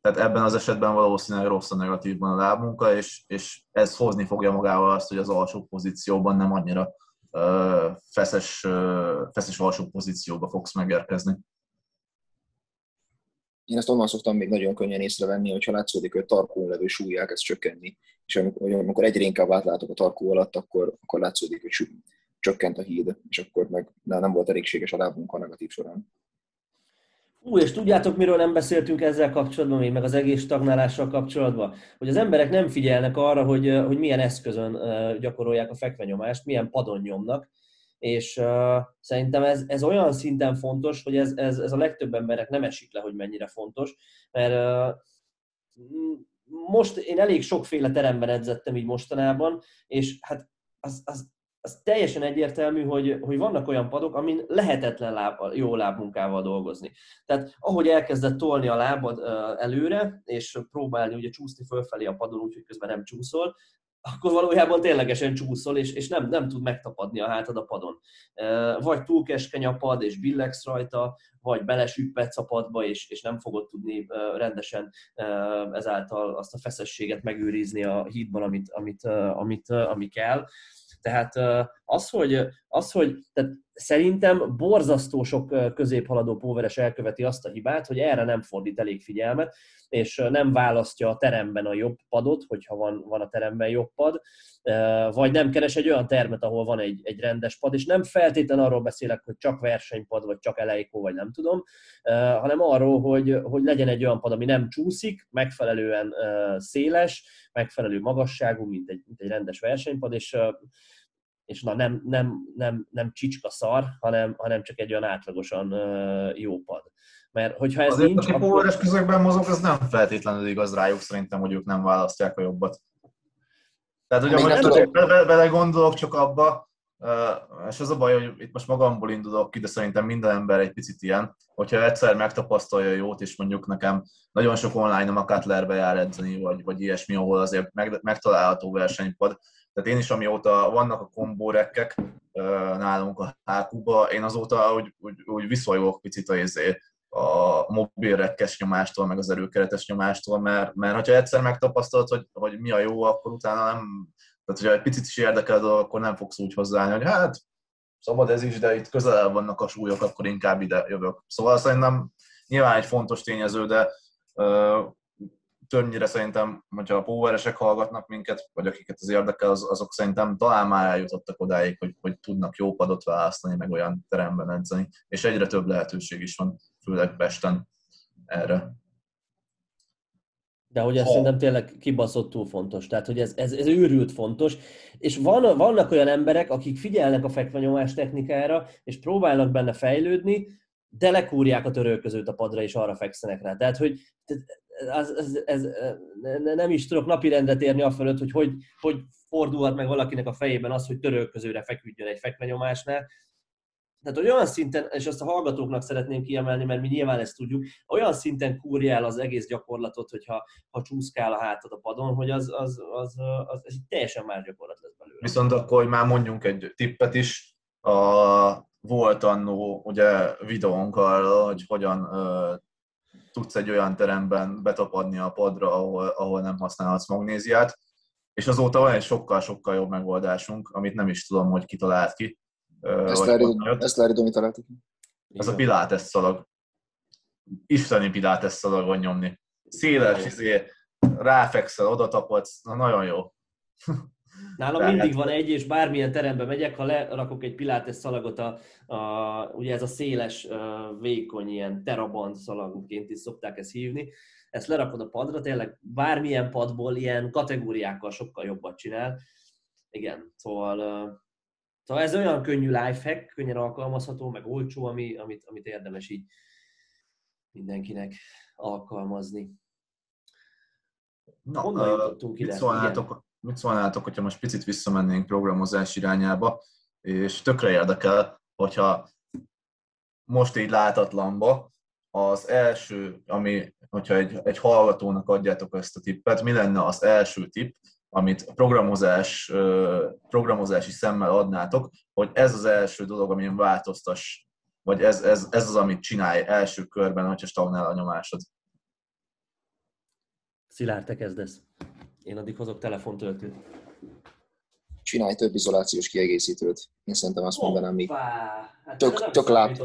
Tehát ebben az esetben valószínűleg rossz a negatívban a lábmunka, és, és ez hozni fogja magával azt, hogy az alsó pozícióban nem annyira uh, feszes, uh, feszes alsó pozícióba fogsz megérkezni. Én ezt onnan szoktam még nagyon könnyen észrevenni, hogyha látszódik, hogy a tarkón levő súly elkezd csökkenni, és amikor, amikor egyre inkább átlátok a tarkó alatt, akkor, akkor látszódik, hogy csökkent a híd, és akkor meg nem volt elégséges a lábunk a negatív során. Ú, és tudjátok, miről nem beszéltünk ezzel kapcsolatban, még meg az egész stagnálással kapcsolatban? Hogy az emberek nem figyelnek arra, hogy, hogy milyen eszközön gyakorolják a fekvenyomást, milyen padon nyomnak, és uh, szerintem ez, ez olyan szinten fontos, hogy ez, ez, ez a legtöbb emberek nem esik le, hogy mennyire fontos, mert uh, most én elég sokféle teremben edzettem így mostanában, és hát az, az az teljesen egyértelmű, hogy, hogy vannak olyan padok, amin lehetetlen láb, jó lábmunkával dolgozni. Tehát ahogy elkezdett tolni a lábad előre, és próbálni ugye csúszni fölfelé a padon, úgyhogy közben nem csúszol, akkor valójában ténylegesen csúszol, és, és nem, nem tud megtapadni a hátad a padon. Vagy túl keskeny a pad, és billegsz rajta, vagy belesüppetsz a padba, és, és nem fogod tudni rendesen ezáltal azt a feszességet megőrizni a hídban, amit, amit, amit, ami kell. Tehát uh, az, hogy, az, hogy tehát szerintem borzasztó sok középhaladó póveres elköveti azt a hibát, hogy erre nem fordít elég figyelmet, és nem választja a teremben a jobb padot, hogyha van, van a teremben jobb pad, vagy nem keres egy olyan termet, ahol van egy, egy rendes pad, és nem feltétlenül arról beszélek, hogy csak versenypad, vagy csak elejkó, vagy nem tudom, hanem arról, hogy, hogy legyen egy olyan pad, ami nem csúszik, megfelelően széles, megfelelő magasságú, mint egy, mint egy rendes versenypad, és és na nem, nem, nem, nem csicska szar, hanem, hanem csak egy olyan átlagosan jó pad. Mert hogyha ez Azért, nincs, aki akkor... közökben mozog, ez nem feltétlenül igaz rájuk szerintem, hogy ők nem választják a jobbat. Tehát, hogy bele, bele gondolok csak abba, és az a baj, hogy itt most magamból indulok ki, de szerintem minden ember egy picit ilyen, hogyha egyszer megtapasztalja jót, és mondjuk nekem nagyon sok online a Cutlerbe jár edzeni, vagy, vagy ilyesmi, ahol azért meg, megtalálható versenypad, tehát én is, amióta vannak a kombórekkek nálunk a HQ-ba, én azóta úgy, úgy, úgy viszolygok picit a, izé, a mobil rekkes nyomástól, meg az erőkeretes nyomástól, mert, mert hogyha egyszer megtapasztalod, hogy, hogy mi a jó, akkor utána nem, tehát hogyha egy picit is érdekel, akkor nem fogsz úgy hozzáállni, hogy hát szabad ez is, de itt közel vannak a súlyok, akkor inkább ide jövök. Szóval szerintem nyilván egy fontos tényező, de többnyire szerintem, hogyha a poweresek hallgatnak minket, vagy akiket az érdekel, az, azok szerintem talán már eljutottak odáig, hogy, hogy tudnak jó padot választani, meg olyan teremben edzeni, és egyre több lehetőség is van, főleg Pesten erre. De hogy ez ha. szerintem tényleg kibaszottul fontos. Tehát, hogy ez, ez, ez őrült fontos. És van, vannak olyan emberek, akik figyelnek a fekvenyomás technikára, és próbálnak benne fejlődni, de lekúrják a törölközőt a padra, és arra fekszenek rá. Tehát, hogy ez, ez, ez, nem is tudok napirendre térni a fölött, hogy, hogy hogy fordulhat meg valakinek a fejében az, hogy törölközőre feküdjön egy fekvenyomásnál. Tehát, olyan szinten, és azt a hallgatóknak szeretném kiemelni, mert mi nyilván ezt tudjuk, olyan szinten kúrja el az egész gyakorlatot, hogyha ha csúszkál a hátad a padon, hogy az, az, az, az, az egy teljesen más gyakorlat lesz belőle. Viszont akkor, hogy már mondjunk egy tippet is, a, volt annó ugye videónk arra, hogy hogyan tudsz egy olyan teremben betapadni a padra, ahol, ahol nem használhatsz magnéziát, és azóta van egy sokkal-sokkal jobb megoldásunk, amit nem is tudom, hogy kitalált ki. Ezt Larry Domi találtuk. Ez a Pilates szalag. Isteni Pilates szalagon nyomni. Széles, izé, ráfekszel, oda tapadsz, na nagyon jó. Nálam Tehát... mindig van egy, és bármilyen terembe megyek, ha lerakok egy pilates szalagot, a, a, ugye ez a széles, vékony, ilyen teraband szalagként is szokták ezt hívni, ezt lerakod a padra, tényleg bármilyen padból ilyen kategóriákkal sokkal jobbat csinál. Igen, szóval, szóval ez olyan könnyű lifehack, könnyen alkalmazható, meg olcsó, ami, amit, amit érdemes így mindenkinek alkalmazni. Na, Honnan jutottunk ide? Mit szólnátok, mit szólnátok, hogyha most picit visszamennénk programozás irányába, és tökre érdekel, hogyha most így látatlanba az első, ami, hogyha egy, egy hallgatónak adjátok ezt a tippet, mi lenne az első tipp, amit programozás, programozási szemmel adnátok, hogy ez az első dolog, amin változtass, vagy ez, ez, ez az, amit csinálj első körben, hogyha stagnál a nyomásod. Szilárd, te kezdesz. Én addig hozok telefontöltőt. Csinálj több izolációs kiegészítőt. Én szerintem azt mondanám, mi hát tök, tök, lát,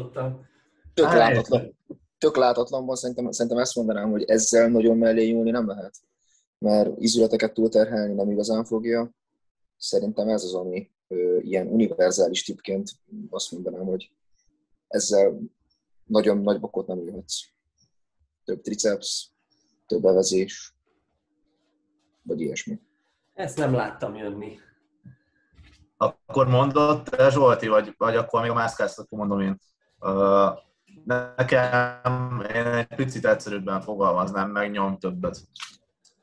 tök, látatlan, tök látatlanban szerintem, szerintem ezt mondanám, hogy ezzel nagyon mellé nyúlni nem lehet. Mert izületeket túlterhelni nem igazán fogja. Szerintem ez az, ami ö, ilyen univerzális tipként azt mondanám, hogy ezzel nagyon nagy bokot nem jöhetsz. Több triceps, több bevezés, vagy ilyesmi. Ezt nem láttam jönni. Akkor mondott te Zsolti, vagy, vagy akkor még a akkor mondom én. Uh, nekem én egy picit egyszerűbben fogalmaznám, meg nyom többet.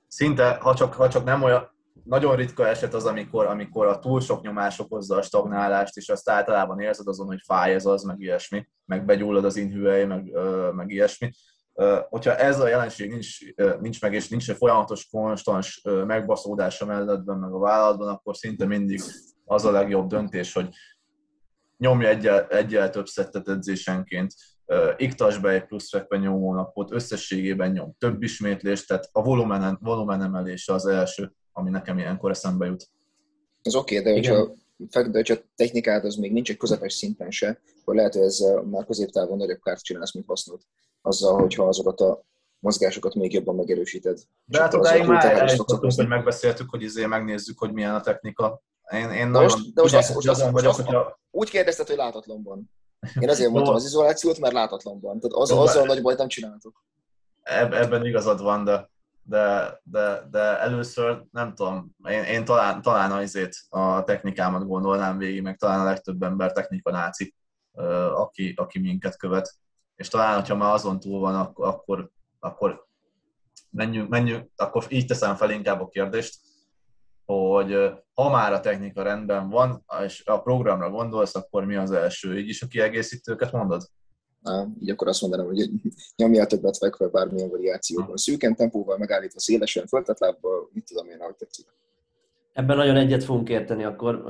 Szinte, ha csak, ha csak nem olyan, nagyon ritka eset az, amikor, amikor a túl sok nyomás okozza a stagnálást, és azt általában érzed azon, hogy fáj ez az, meg ilyesmi, meg begyullad az inhüvely, meg, meg ilyesmi hogyha ez a jelenség nincs, nincs meg, és nincs egy folyamatos, konstans megbaszódás a melledben, meg a vállalatban, akkor szinte mindig az a legjobb döntés, hogy nyomja egyel, egyel több szettet edzésenként, iktas be egy plusz fekvenyomó napot, összességében nyom több ismétlést, tehát a volumen, volumen emelése az első, ami nekem ilyenkor eszembe jut. Ez oké, okay, de hogyha, de hogyha technikád az még nincs egy közepes szinten se, akkor lehet, hogy ezzel már középtávon nagyobb kárt csinálsz, mint hasznot azzal, hogyha azokat a mozgásokat még jobban megerősíted. De hát odáig már eljutottunk, hogy megbeszéltük, hogy izé megnézzük, hogy milyen a technika. Én, én de most, de most, azt, most vagyok, azt, hogyha... úgy kérdezted, hogy látatlanban. Én azért mondtam az izolációt, mert látatlanban. Tehát az, azzal nagy bajt nem csináltuk. Ebben igazad van, de, de, de, de először nem tudom, én, én talán, talán az a technikámat gondolnám végig, meg talán a legtöbb ember technika náci, aki, aki minket követ és talán, hogyha már azon túl van, akkor, akkor, akkor menjünk, menjünk, akkor így teszem fel inkább a kérdést, hogy ha már a technika rendben van, és a programra gondolsz, akkor mi az első? Így is a kiegészítőket mondod? Na, így akkor azt mondanám, hogy nyomjál többet fekve bármilyen variációban. Szűken tempóval, megállítva szélesen, föltett lábbal, mit tudom én, ahogy tetszik. Ebben nagyon egyet fogunk érteni akkor,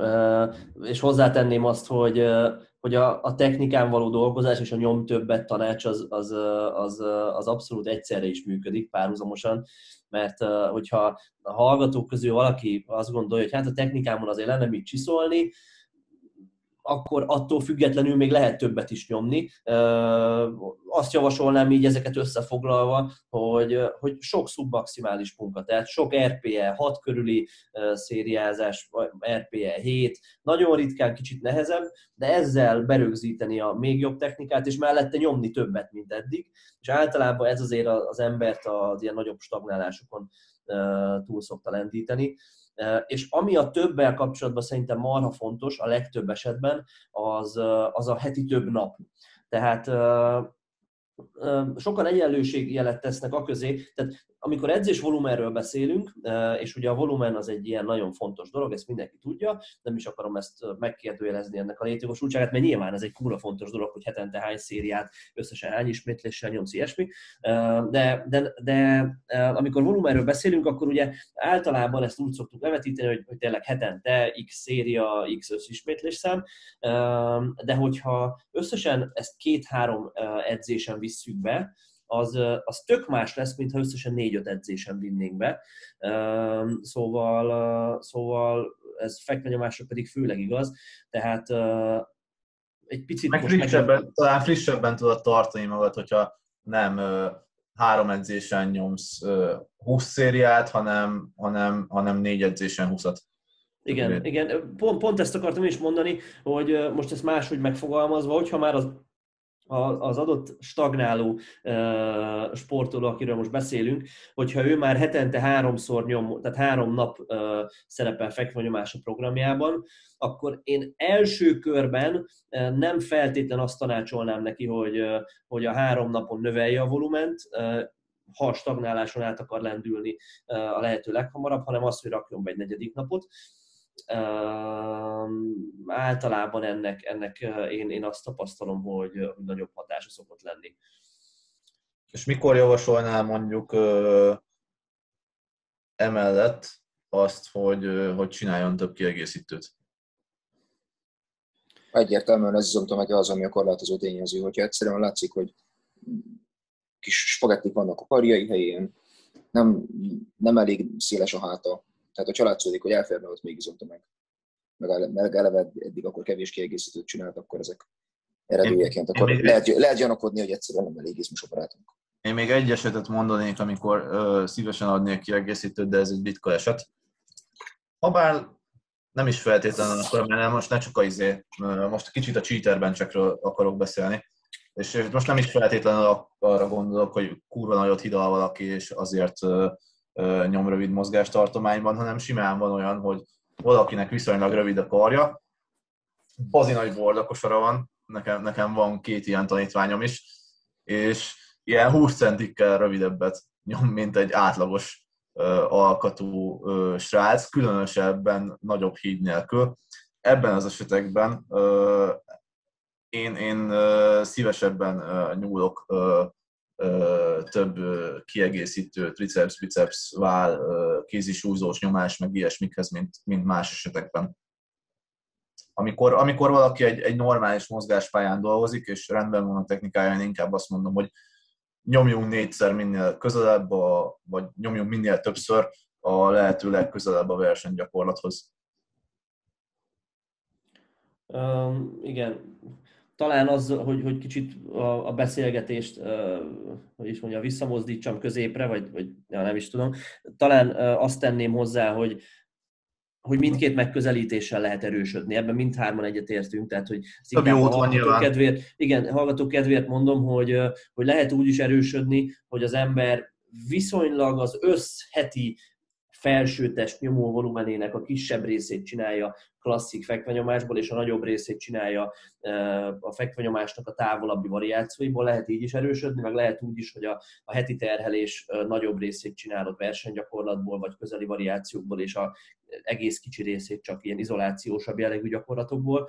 és hozzátenném azt, hogy hogy a, a technikán való dolgozás és a nyom többet tanács az, az, az, az abszolút egyszerre is működik párhuzamosan, mert hogyha a hallgatók közül valaki azt gondolja, hogy hát a technikámon azért lenne mit csiszolni, akkor attól függetlenül még lehet többet is nyomni. Azt javasolnám így ezeket összefoglalva, hogy, hogy sok szubmaximális munka, tehát sok RPE 6 körüli szériázás, RPE 7, nagyon ritkán kicsit nehezebb, de ezzel berögzíteni a még jobb technikát, és mellette nyomni többet, mint eddig. És általában ez azért az embert az ilyen nagyobb stagnálásokon túl szokta lendíteni. És ami a többel kapcsolatban szerintem marha fontos a legtöbb esetben, az, az a heti több nap. Tehát sokan egyenlőségjelet tesznek a közé, tehát amikor edzés volumenről beszélünk, és ugye a volumen az egy ilyen nagyon fontos dolog, ezt mindenki tudja, nem is akarom ezt megkérdőjelezni ennek a létjogosultságát, mert nyilván ez egy kurva fontos dolog, hogy hetente hány szériát, összesen hány ismétléssel nyomsz ilyesmi, de, de, de amikor volumenről beszélünk, akkor ugye általában ezt úgy szoktuk levetíteni, hogy, hogy tényleg hetente x széria, x összismétlés szám, de hogyha összesen ezt két-három edzésen visszük be, az, az tök más lesz, mintha összesen négy-öt edzésen vinnénk be. Szóval, szóval ez fekvenyomásra pedig főleg igaz, tehát egy picit Meg frissebben, meg... talán frissebben tudod tartani magad, hogyha nem három edzésen nyomsz 20 szériát, hanem, hanem, hanem négy edzésen 20-at. Igen, igen. Pont, pont ezt akartam is mondani, hogy most ezt máshogy megfogalmazva, hogyha már az az adott stagnáló sportoló, akiről most beszélünk, hogyha ő már hetente háromszor nyom, tehát három nap szerepel fekvőnyomás a programjában, akkor én első körben nem feltétlen azt tanácsolnám neki, hogy, hogy a három napon növelje a volument, ha a stagnáláson át akar lendülni a lehető leghamarabb, hanem azt, hogy rakjon be egy negyedik napot általában ennek, ennek én, én azt tapasztalom, hogy, nagyobb hatása szokott lenni. És mikor javasolnál mondjuk ö, emellett azt, hogy, ö, hogy csináljon több kiegészítőt? Egyértelműen ez izomtömege az, ami a korlátozó tényező. Hogyha egyszerűen látszik, hogy kis spagettik vannak a karjai helyén, nem, nem elég széles a háta, tehát a családszódik, hogy elférne ott még izomtömeg. Meg, meg eleve eddig akkor kevés kiegészítőt csinált, akkor ezek eredőjeként, akkor én lehet, lehet gyanakodni, hogy egyszerűen nem elég izmos operátunk. Én még egy esetet mondanék, amikor ö, szívesen adnék kiegészítőt, de ez egy bitka eset. Habár nem is feltétlenül akkor, mert most ne csak a izé, most kicsit a cheater csak akarok beszélni, és most nem is feltétlenül arra gondolok, hogy kurva nagyot hidal valaki, és azért nyom rövid mozgástartományban, hanem simán van olyan, hogy valakinek viszonylag rövid a karja, bazi nagy bordakosara van, nekem, nekem van két ilyen tanítványom is, és ilyen 20 centikkel rövidebbet nyom, mint egy átlagos uh, alkatú uh, srác, különösebben nagyobb híd nélkül. Ebben az esetekben uh, én, én uh, szívesebben uh, nyúlok uh, több kiegészítő triceps, biceps, váll, kézisúzós nyomás, meg ilyesmikhez, mint, mint más esetekben. Amikor, amikor valaki egy, egy normális mozgáspályán dolgozik, és rendben van a technikája, én inkább azt mondom, hogy nyomjunk négyszer minél közelebb, a, vagy nyomjunk minél többször a lehető legközelebb a versenygyakorlathoz. Um, igen, talán az, hogy, hogy kicsit a, a beszélgetést, uh, hogy is mondja, visszamozdítsam középre, vagy, vagy ja, nem is tudom, talán uh, azt tenném hozzá, hogy, hogy mindkét megközelítéssel lehet erősödni. Ebben mindhárman egyetértünk, tehát hogy Több jó hallgató kedvéért, igen, hallgató kedvéért mondom, hogy, hogy lehet úgy is erősödni, hogy az ember viszonylag az összheti felsőtest nyomó volumenének a kisebb részét csinálja klasszik fekvenyomásból, és a nagyobb részét csinálja a fekvenyomásnak a távolabbi variációiból, lehet így is erősödni, meg lehet úgy is, hogy a, a heti terhelés nagyobb részét csinálod versenygyakorlatból, vagy közeli variációkból, és a egész kicsi részét csak ilyen izolációsabb jellegű gyakorlatokból.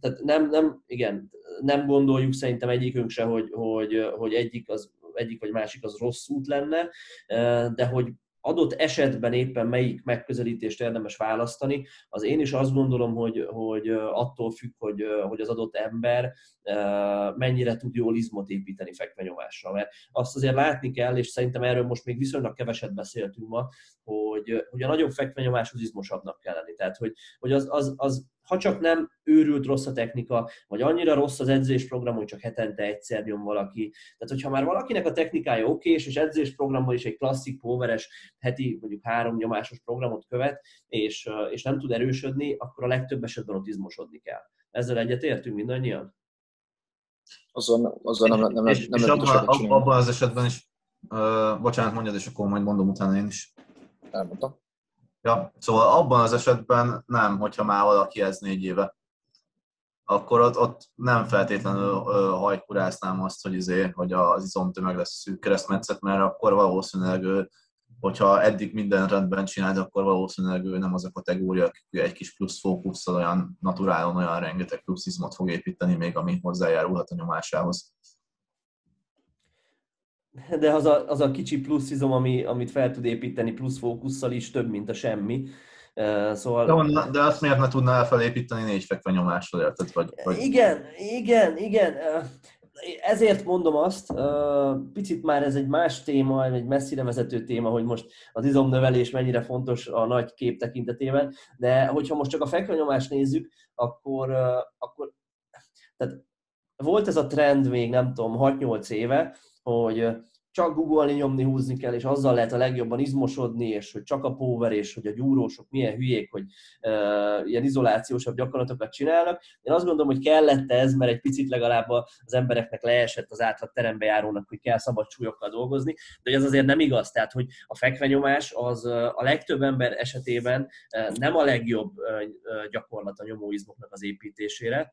Tehát nem, nem, igen, nem gondoljuk szerintem egyikünk se, hogy, hogy, hogy egyik az egyik vagy másik az rossz út lenne, de hogy adott esetben éppen melyik megközelítést érdemes választani, az én is azt gondolom, hogy, hogy attól függ, hogy, hogy az adott ember mennyire tud jól izmot építeni fekvenyomásra. Mert azt azért látni kell, és szerintem erről most még viszonylag keveset beszéltünk ma, hogy, hogy a nagyobb fekvenyomáshoz izmosabbnak kell lenni. Tehát, hogy, hogy az, az, az ha csak nem őrült rossz a technika, vagy annyira rossz az edzésprogram, hogy csak hetente egyszer nyom valaki. Tehát, hogyha már valakinek a technikája oké, és edzésprogramban is egy klasszik poweres heti mondjuk három nyomásos programot követ, és, és nem tud erősödni, akkor a legtöbb esetben ott izmosodni kell. Ezzel egyetértünk mindannyian? Azon, azon nem, nem, nem, és, nem és abban, abban az esetben is, uh, bocsánat, mondjad, és akkor majd mondom utána én is. Elmondtam. Ja, szóval abban az esetben nem, hogyha már valaki ez négy éve. Akkor ott, ott nem feltétlenül hajkuráznám azt, hogy, izé, hogy az izomtömeg lesz szűk keresztmetszet, mert akkor valószínűleg ő, hogyha eddig minden rendben csinált, akkor valószínűleg ő nem az a kategória, aki egy kis plusz fókusszal olyan naturálon olyan rengeteg plusz izmot fog építeni még, ami hozzájárulhat a nyomásához de az a, az a kicsi plusz izom, ami, amit fel tud építeni plusz fókusszal is több, mint a semmi. Uh, szóval... De, de azt miért ne tudnál felépíteni négy fekve nyomással, érted? Vagy, vagy... Igen, igen, igen. Ezért mondom azt, picit már ez egy más téma, egy messzire vezető téma, hogy most az izomnövelés mennyire fontos a nagy kép tekintetében, de hogyha most csak a fekvenyomást nézzük, akkor, akkor tehát volt ez a trend még, nem tudom, 6-8 éve, hogy csak googolni, nyomni, húzni kell, és azzal lehet a legjobban izmosodni, és hogy csak a power, és hogy a gyúrósok milyen hülyék, hogy uh, ilyen izolációsabb gyakorlatokat csinálnak. Én azt gondolom, hogy kellett ez, mert egy picit legalább az embereknek leesett az átlag terembe járónak, hogy kell szabad súlyokkal dolgozni, de ez azért nem igaz. Tehát, hogy a fekvenyomás az a legtöbb ember esetében nem a legjobb gyakorlat a nyomóizmoknak az építésére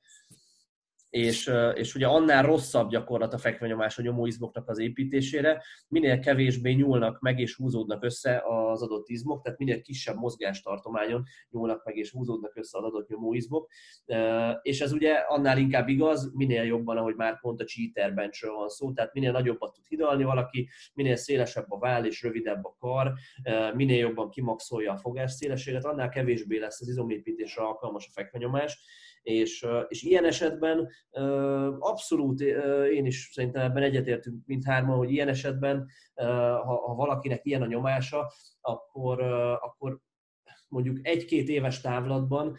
és, és ugye annál rosszabb gyakorlat a fekvenyomás a nyomóizmoknak az építésére, minél kevésbé nyúlnak meg és húzódnak össze az adott izmok, tehát minél kisebb mozgástartományon nyúlnak meg és húzódnak össze az adott nyomóizmok, és ez ugye annál inkább igaz, minél jobban, ahogy már pont a cheater benchről van szó, tehát minél nagyobbat tud hidalni valaki, minél szélesebb a váll és rövidebb a kar, minél jobban kimaxolja a fogás szélességet, annál kevésbé lesz az izomépítésre alkalmas a fekvenyomás, és, és ilyen esetben abszolút én is szerintem ebben egyetértünk mindhárman, hogy ilyen esetben, ha, ha valakinek ilyen a nyomása, akkor, akkor mondjuk egy-két éves távlatban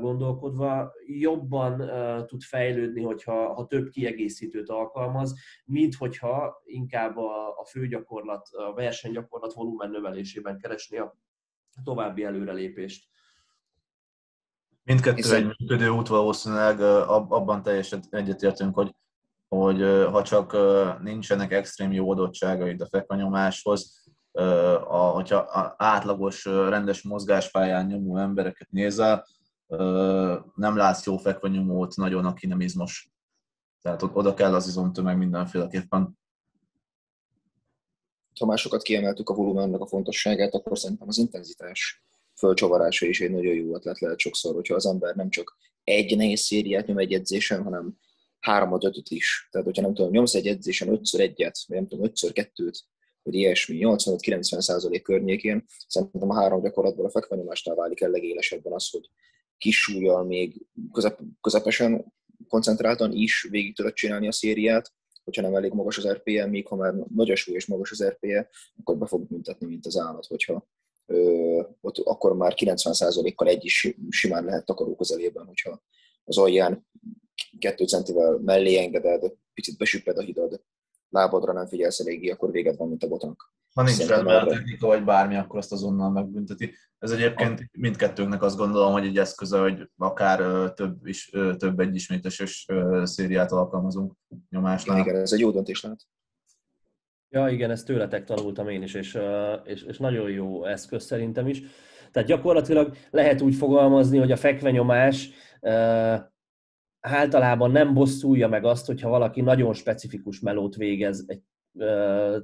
gondolkodva jobban tud fejlődni, hogyha ha több kiegészítőt alkalmaz, mint hogyha inkább a, a főgyakorlat, a versenygyakorlat volumen növelésében keresni a további előrelépést. Mindkettő Hiszen... egy működő út valószínűleg abban teljesen egyetértünk, hogy, hogy ha csak nincsenek extrém jó adottságaid a fekvanyomáshoz, a, hogyha a átlagos, rendes mozgáspályán nyomó embereket nézel, nem látsz jó fekvanyomót nagyon, aki nem izmos. Tehát oda kell az izomtömeg mindenféleképpen. Ha másokat kiemeltük a volumennek a fontosságát, akkor szerintem az intenzitás fölcsavarása is egy nagyon jó ötlet lehet sokszor, hogyha az ember nem csak egy nehéz szériát nyom egy edzésen, hanem háromad, ötöt is. Tehát, hogyha nem tudom, nyomsz egy edzésen ötször egyet, vagy nem tudom, ötször kettőt, vagy ilyesmi, 85-90 százalék környékén, szerintem a három gyakorlatból a fekvenyomásnál válik el legélesebben az, hogy kis súlyjal még közep, közepesen koncentráltan is végig tudod csinálni a szériát, hogyha nem elég magas az RPE, még ha már nagy a súly és magas az RPE, akkor be fog büntetni, mint az állat, hogyha ott akkor már 90%-kal egy is simán lehet takaró közelében, hogyha az alján kettő centivel mellé engeded, picit besüpped a hidad, lábadra nem figyelsz eléggé, akkor véged van, mint a botnak. Ha nincs rendben a technika, vagy bármi, akkor azt azonnal megbünteti. Ez egyébként mindkettőnknek azt gondolom, hogy egy eszköze, hogy akár több, is, több egyisméteses szériát alkalmazunk nyomásnál. Igen, ez egy jó döntés lehet. Ja, igen, ezt tőletek tanultam én is, és, és, és nagyon jó eszköz szerintem is. Tehát gyakorlatilag lehet úgy fogalmazni, hogy a fekvenyomás általában nem bosszulja meg azt, hogyha valaki nagyon specifikus melót végez egy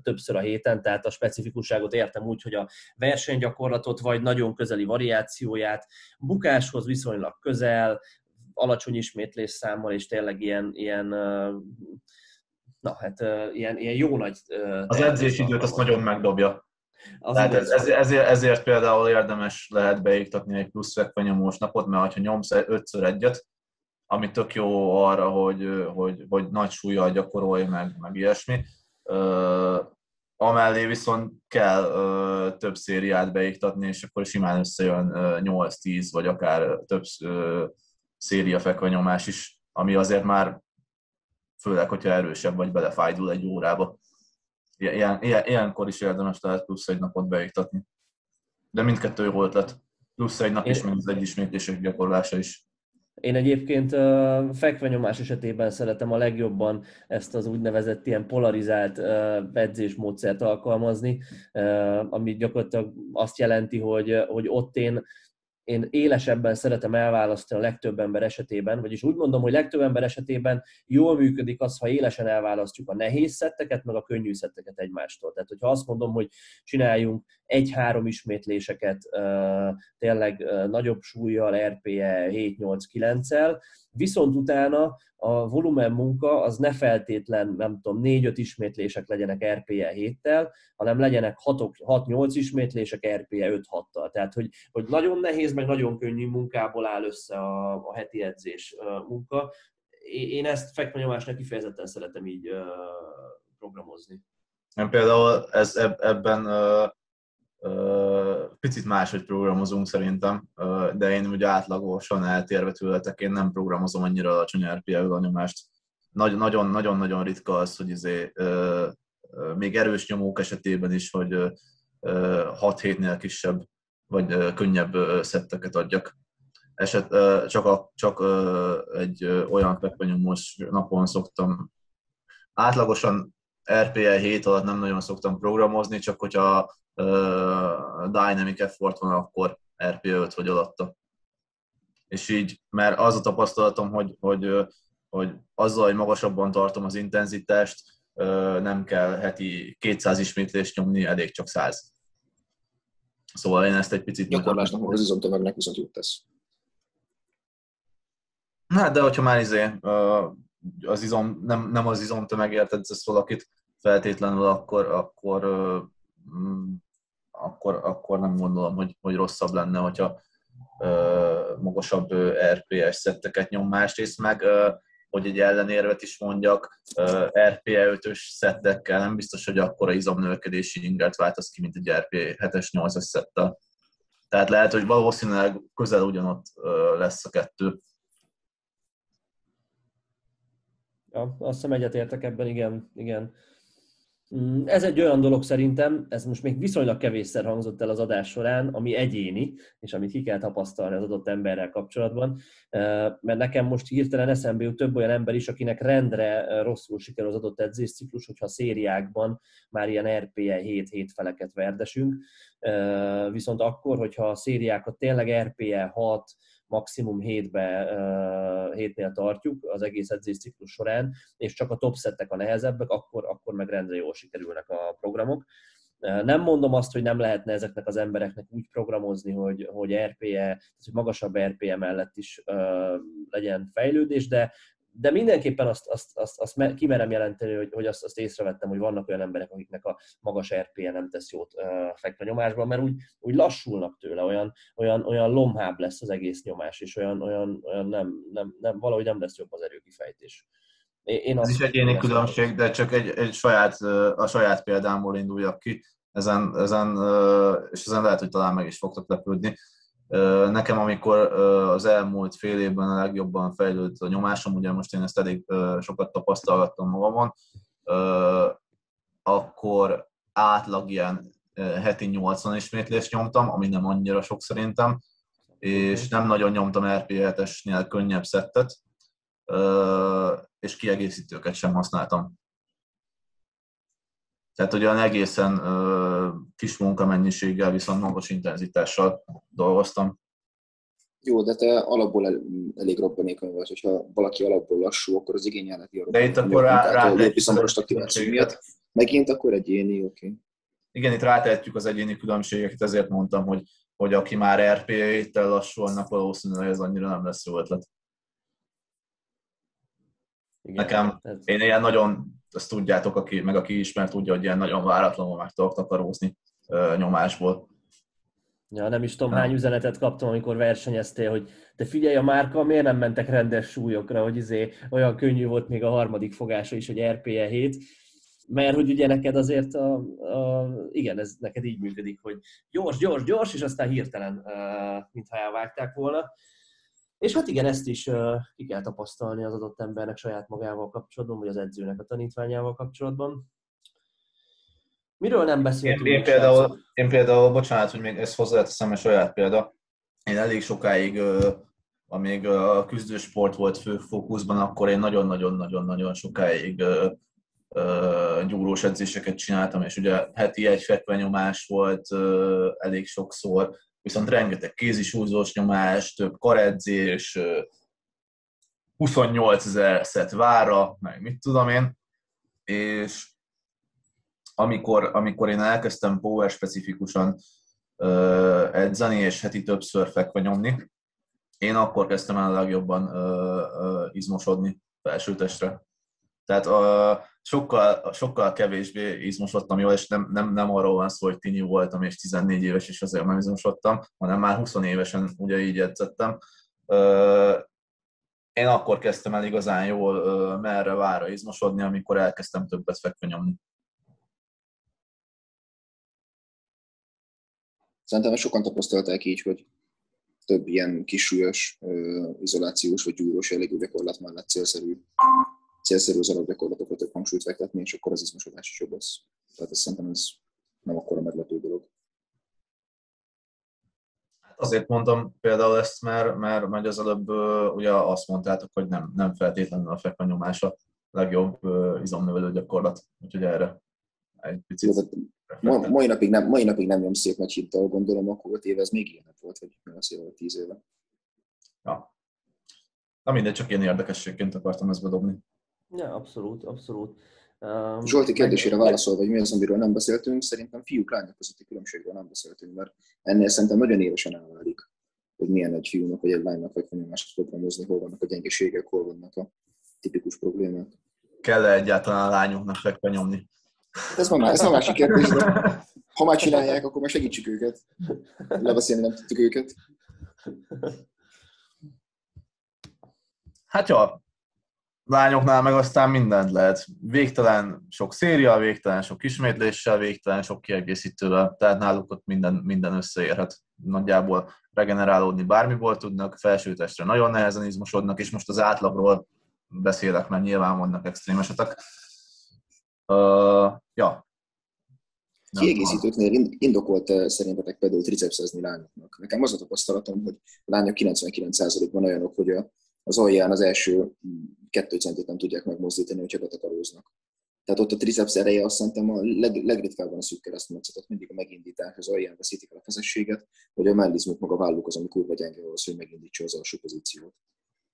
többször a héten, tehát a specifikusságot értem úgy, hogy a versenygyakorlatot vagy nagyon közeli variációját, bukáshoz viszonylag közel, alacsony ismétlés számmal, és tényleg ilyen, ilyen na hát uh, ilyen, ilyen jó nagy... Uh, az edzésidőt azt nagyon megdobja. Az Tehát ez, ez, ezért, ezért például érdemes lehet beiktatni egy plusz fekvenyomós napot, mert ha nyomsz ötször egyet, ami tök jó arra, hogy, hogy, hogy nagy súlyjal gyakorolj, meg, meg ilyesmi, amellé viszont kell ö, több szériát beiktatni, és akkor simán összejön ö, 8-10, vagy akár több ö, széria fekvenyomás is, ami azért már főleg, hogyha erősebb vagy belefájdul egy órába. Ilyen, ilyen, ilyenkor is érdemes lehet plusz egy napot beiktatni. De mindkettő jó ötlet. Plusz egy nap Én... is, mint az ismétlések gyakorlása is. Én egyébként fekvenyomás esetében szeretem a legjobban ezt az úgynevezett ilyen polarizált edzésmódszert alkalmazni, ami gyakorlatilag azt jelenti, hogy, hogy ott én én élesebben szeretem elválasztani a legtöbb ember esetében, vagyis úgy mondom, hogy legtöbb ember esetében jól működik az, ha élesen elválasztjuk a nehéz szetteket, meg a könnyű szetteket egymástól. Tehát, hogyha azt mondom, hogy csináljunk egy-három ismétléseket tényleg nagyobb súlyjal, RPE 7-8-9-el, viszont utána a volumen munka az ne feltétlen, nem tudom, 4-5 ismétlések legyenek RPE 7-tel, hanem legyenek 6-8 ismétlések RPE 5-6-tal. Tehát, hogy, hogy nagyon nehéz, meg nagyon könnyű munkából áll össze a, a heti edzés munka. Én ezt fekvenyomásnak kifejezetten szeretem így programozni. Én például ez, ebben Picit máshogy programozunk szerintem, de én ugye átlagosan eltérve tőletek, én nem programozom annyira alacsony RPL nyomást. Nagyon-nagyon ritka az, hogy izé, még erős nyomók esetében is, hogy 6 hétnél kisebb vagy könnyebb szetteket adjak. Eset, csak, a, csak egy olyan peppenyomos napon szoktam átlagosan RPL 7 alatt nem nagyon szoktam programozni, csak hogyha Dynamic Effort van, akkor RP5 vagy alatta. És így, mert az a tapasztalatom, hogy, hogy, hogy azzal, hogy magasabban tartom az intenzitást, nem kell heti 200 ismétlést nyomni, elég csak 100. Szóval én ezt egy picit... Gyakorlásnak az izomtömegnek viszont jót tesz. Hát, de hogyha már izé, az izom, nem, nem az izomtömegért edzesz valakit feltétlenül, akkor, akkor akkor, akkor nem gondolom, hogy, hogy rosszabb lenne, hogyha ö, magasabb RPS szetteket nyom. Másrészt meg, ö, hogy egy ellenérvet is mondjak, RPE 5-ös szettekkel nem biztos, hogy akkora izomnövekedési ingert váltasz ki, mint egy RP 7-es 8-as szettel. Tehát lehet, hogy valószínűleg közel ugyanott lesz a kettő. Ja, azt hiszem egyetértek ebben, igen, igen. Mm, ez egy olyan dolog szerintem, ez most még viszonylag kevésszer hangzott el az adás során, ami egyéni, és amit ki kell tapasztalni az adott emberrel kapcsolatban, mert nekem most hirtelen eszembe jut több olyan ember is, akinek rendre rosszul sikerül az adott edzésciklus, hogyha szériákban már ilyen RPE 7-7 feleket verdesünk, viszont akkor, hogyha a szériákat tényleg RPE 6, maximum hétbe, hétnél tartjuk az egész edzésciklus során, és csak a top szettek a nehezebbek, akkor, akkor meg rendre jól sikerülnek a programok. Nem mondom azt, hogy nem lehetne ezeknek az embereknek úgy programozni, hogy, hogy RPE, tehát hogy magasabb RPE mellett is uh, legyen fejlődés, de, de mindenképpen azt, azt, azt, azt kimerem jelenteni, hogy, hogy azt, azt észrevettem, hogy vannak olyan emberek, akiknek a magas RPE nem tesz jót fekve nyomásban, mert úgy, úgy lassulnak tőle, olyan, olyan, olyan lomhább lesz az egész nyomás, és olyan, olyan, olyan nem, nem, nem, valahogy nem lesz jobb az erőkifejtés. Én Ez is egyéni különbség, de csak egy, egy saját, a saját példámból induljak ki, ezen, ezen, és ezen lehet, hogy talán meg is fogtok lepődni. Nekem, amikor az elmúlt fél évben a legjobban fejlődött a nyomásom, ugye most én ezt elég sokat tapasztalgattam magamon, akkor átlag ilyen heti 80 ismétlést nyomtam, ami nem annyira sok szerintem, és nem nagyon nyomtam RP7-esnél könnyebb szettet, és kiegészítőket sem használtam. Tehát olyan egészen ö, kis munkamennyiséggel, viszont magas intenzitással dolgoztam. Jó, de te alapból el, elég robbanékony vagy, hogyha valaki alapból lassú, akkor az igényeleti a De itt akkor rá, rá miatt. Megint akkor egyéni, oké. Okay. Igen, itt rátehetjük az egyéni különbségeket, ezért mondtam, hogy, hogy aki már RPA-tel lassú, annak valószínűleg ez annyira nem lesz jó ötlet. Igen, Nekem, én ilyen nagyon azt tudjátok, aki, meg aki ismer, tudja, hogy ilyen nagyon váratlanul meg tudok takarózni nyomásból. Ja, nem is tudom, hány üzenetet kaptam, amikor versenyeztél, hogy te figyelj a márka, miért nem mentek rendes súlyokra, hogy izé olyan könnyű volt még a harmadik fogása is, hogy RPE 7. mert hogy ugye neked azért, a, a, igen, ez neked így működik, hogy gyors, gyors, gyors, és aztán hirtelen, mintha elvágták volna. És hát igen, ezt is ki kell tapasztalni az adott embernek saját magával kapcsolatban, vagy az edzőnek a tanítványával kapcsolatban. Miről nem beszéltünk? Én, én, például, én például, bocsánat, hogy még ezt hozzáteszem a saját példa. Én elég sokáig, amíg a küzdősport volt fő fókuszban, akkor én nagyon-nagyon-nagyon-nagyon sokáig gyúrós edzéseket csináltam, és ugye heti egy fekvenyomás volt elég sokszor, viszont rengeteg kézisúzós nyomás, több karedzés, 28 ezer szett vára, meg mit tudom én, és amikor, amikor én elkezdtem power specifikusan uh, edzeni, és heti többször fekve nyomni, én akkor kezdtem el a legjobban uh, uh, izmosodni felsőtestre. Tehát uh, sokkal, sokkal kevésbé izmosodtam jól, és nem, nem, nem arról van szó, hogy tini voltam, és 14 éves, és azért nem izmosodtam, hanem már 20 évesen ugye így edzettem. Én akkor kezdtem el igazán jól merre vára izmosodni, amikor elkezdtem többet fekve. Szerintem sokan tapasztalták így, hogy több ilyen kisúlyos izolációs vagy gyúrós jellegű gyakorlat mellett célszerű, célszerű az alapgyakorlatokat több hangsúlyt fektetni, és akkor az izmosodás is jobb lesz. Tehát ez szerintem ez nem akkora meglepő dolog. Hát azért mondtam például ezt, mert, mert, mert az előbb ugye azt mondtátok, hogy nem, nem feltétlenül a fekvenyomás a legjobb izomnövelő gyakorlat, úgyhogy erre egy picit. Ma, mai, napig nem, mai napig nem nyom szép nagy hittel, gondolom, akkor 5 éve ez még ilyen volt, vagy 8 éve, vagy 10 éve. Ja. Na mindegy, csak ilyen érdekességként akartam ezt bedobni. Ja, abszolút, abszolút. Um, Zsolti kérdésére válaszol, hogy mi az, amiről nem beszéltünk, szerintem fiúk lányok közötti különbségről nem beszéltünk, mert ennél szerintem nagyon évesen elválik, hogy milyen egy fiúnak vagy egy lánynak vagy más programozni, hol vannak a gyengeségek, hol vannak a tipikus problémák. Kell-e egyáltalán a lányoknak fekve nyomni? Ez már, ez már másik kérdés, de ha már csinálják, akkor már segítsük őket. Lebeszélni nem tudtuk őket. Hát jó, lányoknál meg aztán mindent lehet. Végtelen sok széria, végtelen sok ismétléssel, végtelen sok kiegészítővel, tehát náluk ott minden, minden összeérhet. Nagyjából regenerálódni bármiból tudnak, felsőtestre nagyon nehezen izmosodnak, és most az átlagról beszélek, mert nyilván vannak extrém esetek Uh, ja. Kiegészítőknél indokolt szerintetek például tricepszezni lányoknak. Nekem az a tapasztalatom, hogy a lányok 99%-ban olyanok, hogy az alján az első kettő centet nem tudják megmozdítani, hogyha betakaróznak. Tehát ott a triceps ereje azt szerintem a leg, legritkábban a szűk keresztmetszetet, mindig a megindítás, az alján veszítik el a feszességet, vagy a mellizmuk, maga válluk az, ami kurva gyenge ahhoz, hogy megindítsa az alsó pozíciót.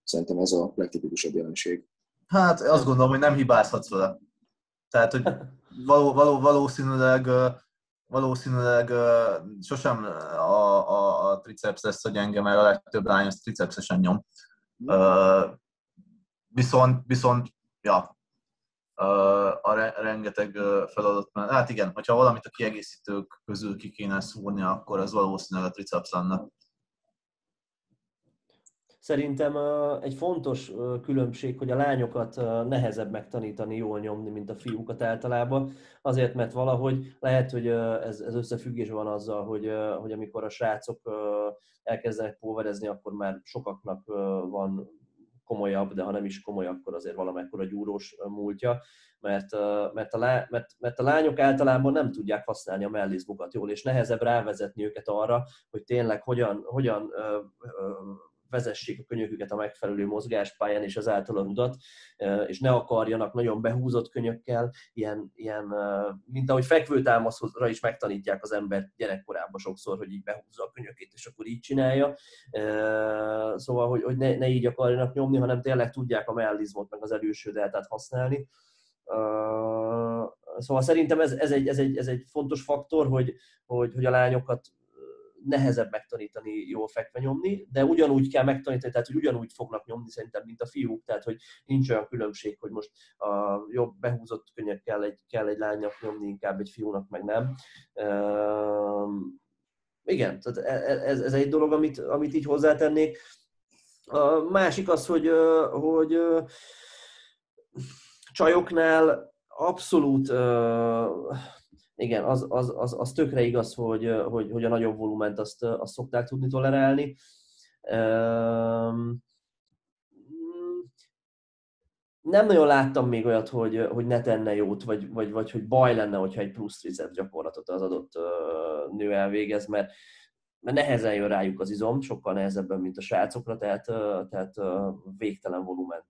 Szerintem ez a legtipikusabb jelenség. Hát azt gondolom, hogy nem hibázhatsz vele. Tehát, hogy való, való, valószínűleg, valószínűleg sosem a, a, a triceps lesz a gyenge, mert a legtöbb lány az tricepsesen nyom. Uh, viszont, viszont, ja, a rengeteg feladat, hát igen, hogyha valamit a kiegészítők közül ki kéne szúrni, akkor az valószínűleg a triceps lenne. Szerintem egy fontos különbség, hogy a lányokat nehezebb megtanítani jól nyomni, mint a fiúkat általában, azért, mert valahogy lehet, hogy ez, ez összefüggés van azzal, hogy, hogy amikor a srácok elkezdenek póverezni, akkor már sokaknak van komolyabb, de ha nem is komoly, akkor azért valamekkora gyúrós múltja, mert, mert, a, lá, mert, mert a lányok általában nem tudják használni a mellizmukat jól, és nehezebb rávezetni őket arra, hogy tényleg hogyan, hogyan vezessék a könyöküket a megfelelő mozgáspályán és ezáltal a rudat, és ne akarjanak nagyon behúzott könyökkel, ilyen, ilyen mint ahogy fekvőtámaszra is megtanítják az ember gyerekkorában sokszor, hogy így behúzza a könyökét, és akkor így csinálja. Szóval, hogy, hogy ne, ne így akarjanak nyomni, hanem tényleg tudják a mellizmot, meg az előső deltát használni. Szóval szerintem ez, ez, egy, ez, egy, ez egy fontos faktor, hogy, hogy, hogy a lányokat nehezebb megtanítani jól fekve nyomni, de ugyanúgy kell megtanítani, tehát hogy ugyanúgy fognak nyomni szerintem, mint a fiúk, tehát hogy nincs olyan különbség, hogy most a jobb behúzott könnyek kell egy, kell egy lánynak nyomni, inkább egy fiúnak meg nem. igen, tehát e, e, ez, ez egy dolog, amit, amit így hozzátennék. A másik az, hogy, hogy csajoknál abszolút, igen, az, az, az, az tökre igaz, hogy, hogy, hogy a nagyobb volument azt, azt szokták tudni tolerálni. Uh, nem nagyon láttam még olyat, hogy, hogy ne tenne jót, vagy, vagy, vagy hogy baj lenne, hogyha egy plusz trizet gyakorlatot az adott nő elvégez, mert, mert nehezen jön rájuk az izom, sokkal nehezebben, mint a srácokra, tehát, tehát végtelen volument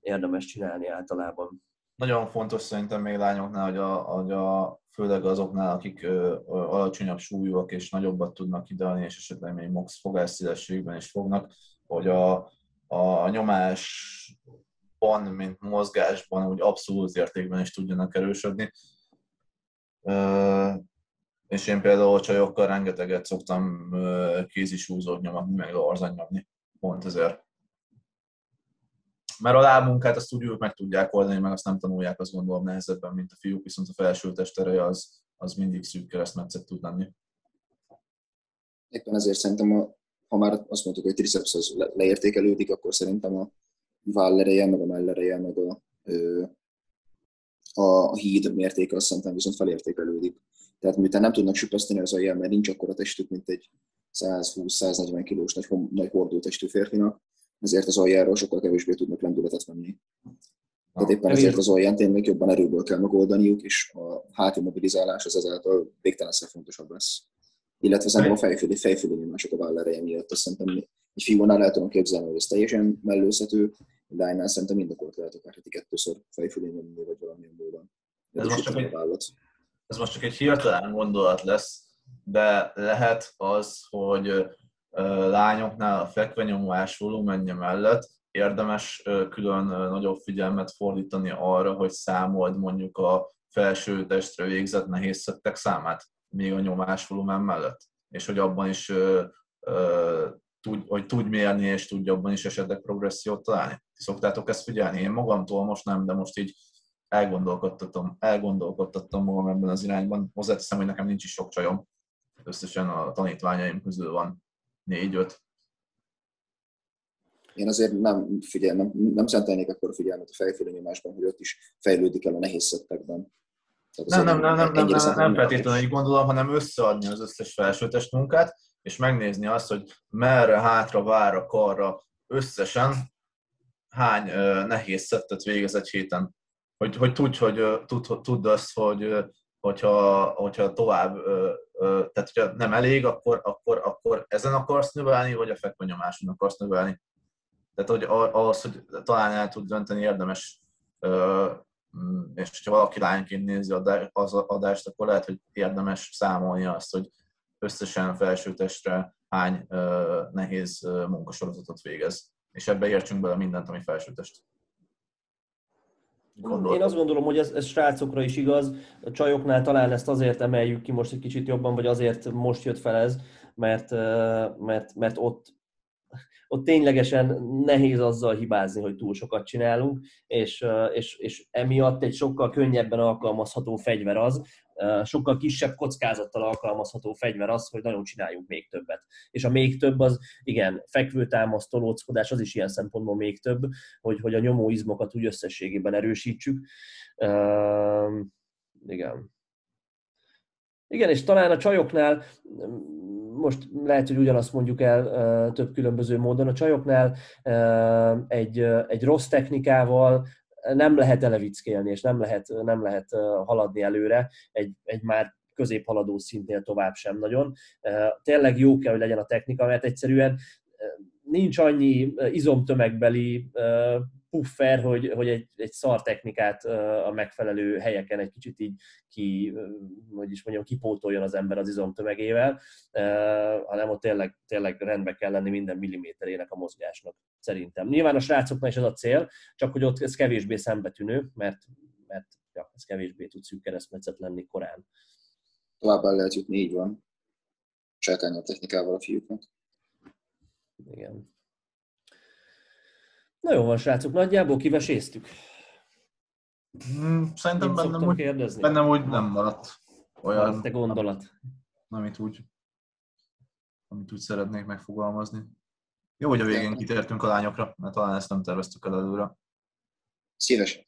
érdemes csinálni általában. Nagyon fontos szerintem még lányoknál, hogy a, hogy a főleg azoknál, akik ö, ö, alacsonyabb súlyúak és nagyobbat tudnak idealni, és esetleg még max fogásszélességben is fognak, hogy a, a nyomásban, mint mozgásban, úgy abszolút értékben is tudjanak erősödni. Ö, és én például csajokkal rengeteget szoktam kézisúzót nyomatni, meg larzan nyomni, pont ezért mert a lábmunkát azt úgy ők meg tudják oldani, meg azt nem tanulják, azt gondolom nehezebben, mint a fiúk, viszont a felső testereje az, az mindig szűk keresztmetszet tud lenni. Éppen ezért szerintem, a, ha már azt mondtuk, hogy triceps az le, leértékelődik, akkor szerintem a vállereje, meg a mellereje, meg a, a híd mértéke azt szerintem viszont felértékelődik. Tehát miután nem tudnak süppeszteni az alján, mert nincs akkor a testük, mint egy 120-140 kilós nagy, nagy hordótestű férfinak, ezért az aljáról sokkal kevésbé tudnak lendületet venni. Tehát éppen ezért az alján tényleg jobban erőből kell megoldaniuk, és a háti mobilizálás az ezáltal végtelenszer fontosabb lesz. Illetve szerintem a fejfődi, fejfődi nyomások a vállereje miatt. Azt szerintem egy fiúnál el tudom képzelni, hogy ez teljesen mellőzhető, de lánynál szerintem indokolt lehet akár heti kettőször fejfődi nyomni, vagy valamilyen módon. Ez most, csak egy, ez most csak egy hirtelen gondolat lesz, de lehet az, hogy lányoknál a fekvenyomás volumenje mellett érdemes külön nagyobb figyelmet fordítani arra, hogy számold mondjuk a felső testre végzett nehézszettek számát, még a nyomás volumen mellett, és hogy abban is tud, hogy tud mérni, és tudja abban is esetleg progressziót találni. Szoktátok ezt figyelni? Én magamtól most nem, de most így elgondolkodtatom, elgondolkodtattam magam ebben az irányban. Hozzáteszem, hogy nekem nincs is sok csajom. Összesen a tanítványaim közül van négy-öt. Én azért nem figyel, nem, nem szentelnék akkor figyelmet a fejfélő nyomásban, hogy ott is fejlődik el a nehéz szettekben. Nem, nem, nem, nem, nem, nem, nem feltétlenül így gondolom, hanem összeadni az összes felsőtest munkát, és megnézni azt, hogy merre, hátra, vára, karra összesen hány uh, nehéz szettet végez egy héten. Hogy, hogy tudj, hogy uh, tud, tudd azt, hogy uh, hogyha, hogyha tovább, tehát hogyha nem elég, akkor, akkor, akkor ezen akarsz növelni, vagy a fekvenyomáson akarsz növelni. Tehát hogy ahhoz, hogy talán el tud dönteni, érdemes, és hogyha valaki lányként nézi az adást, akkor lehet, hogy érdemes számolni azt, hogy összesen felsőtestre hány nehéz munkasorozatot végez. És ebbe értsünk bele mindent, ami felsőtest. Gondoltam. Én azt gondolom, hogy ez, ez srácokra is igaz. A csajoknál talán ezt azért emeljük ki most egy kicsit jobban, vagy azért most jött fel ez, mert, mert, mert ott, ott ténylegesen nehéz azzal hibázni, hogy túl sokat csinálunk, és, és, és emiatt egy sokkal könnyebben alkalmazható fegyver az, sokkal kisebb kockázattal alkalmazható fegyver az, hogy nagyon csináljunk még többet. És a még több az, igen, fekvőtámasz, tolóckodás, az is ilyen szempontból még több, hogy, hogy a nyomóizmokat úgy összességében erősítsük. Uh, igen. Igen, és talán a csajoknál, most lehet, hogy ugyanazt mondjuk el több különböző módon, a csajoknál egy, egy rossz technikával nem lehet elevickélni, és nem lehet, nem lehet haladni előre egy, egy már középhaladó szintnél tovább sem nagyon. Tényleg jó kell, hogy legyen a technika, mert egyszerűen nincs annyi izomtömegbeli puffer, hogy, hogy egy, egy szar technikát a megfelelő helyeken egy kicsit így ki, hogy is mondjam, kipótoljon az ember az izomtömegével, hanem ott tényleg, tényleg rendbe kell lenni minden milliméterének a mozgásnak, szerintem. Nyilván a srácoknál is ez a cél, csak hogy ott ez kevésbé szembetűnő, mert, mert ja, ez kevésbé tud szűk keresztmetszet lenni korán. Továbbá lehet jutni, így van. Sátálni a technikával a fiúknak. Igen. Na jó van, srácok, nagyjából kiveséztük. Hmm, szerintem bennem úgy, kérdezni? bennem úgy nem maradt olyan... te gondolat. Amit úgy, amit úgy szeretnék megfogalmazni. Jó, hogy a végén kitértünk a lányokra, mert talán ezt nem terveztük el előre. Szívesen.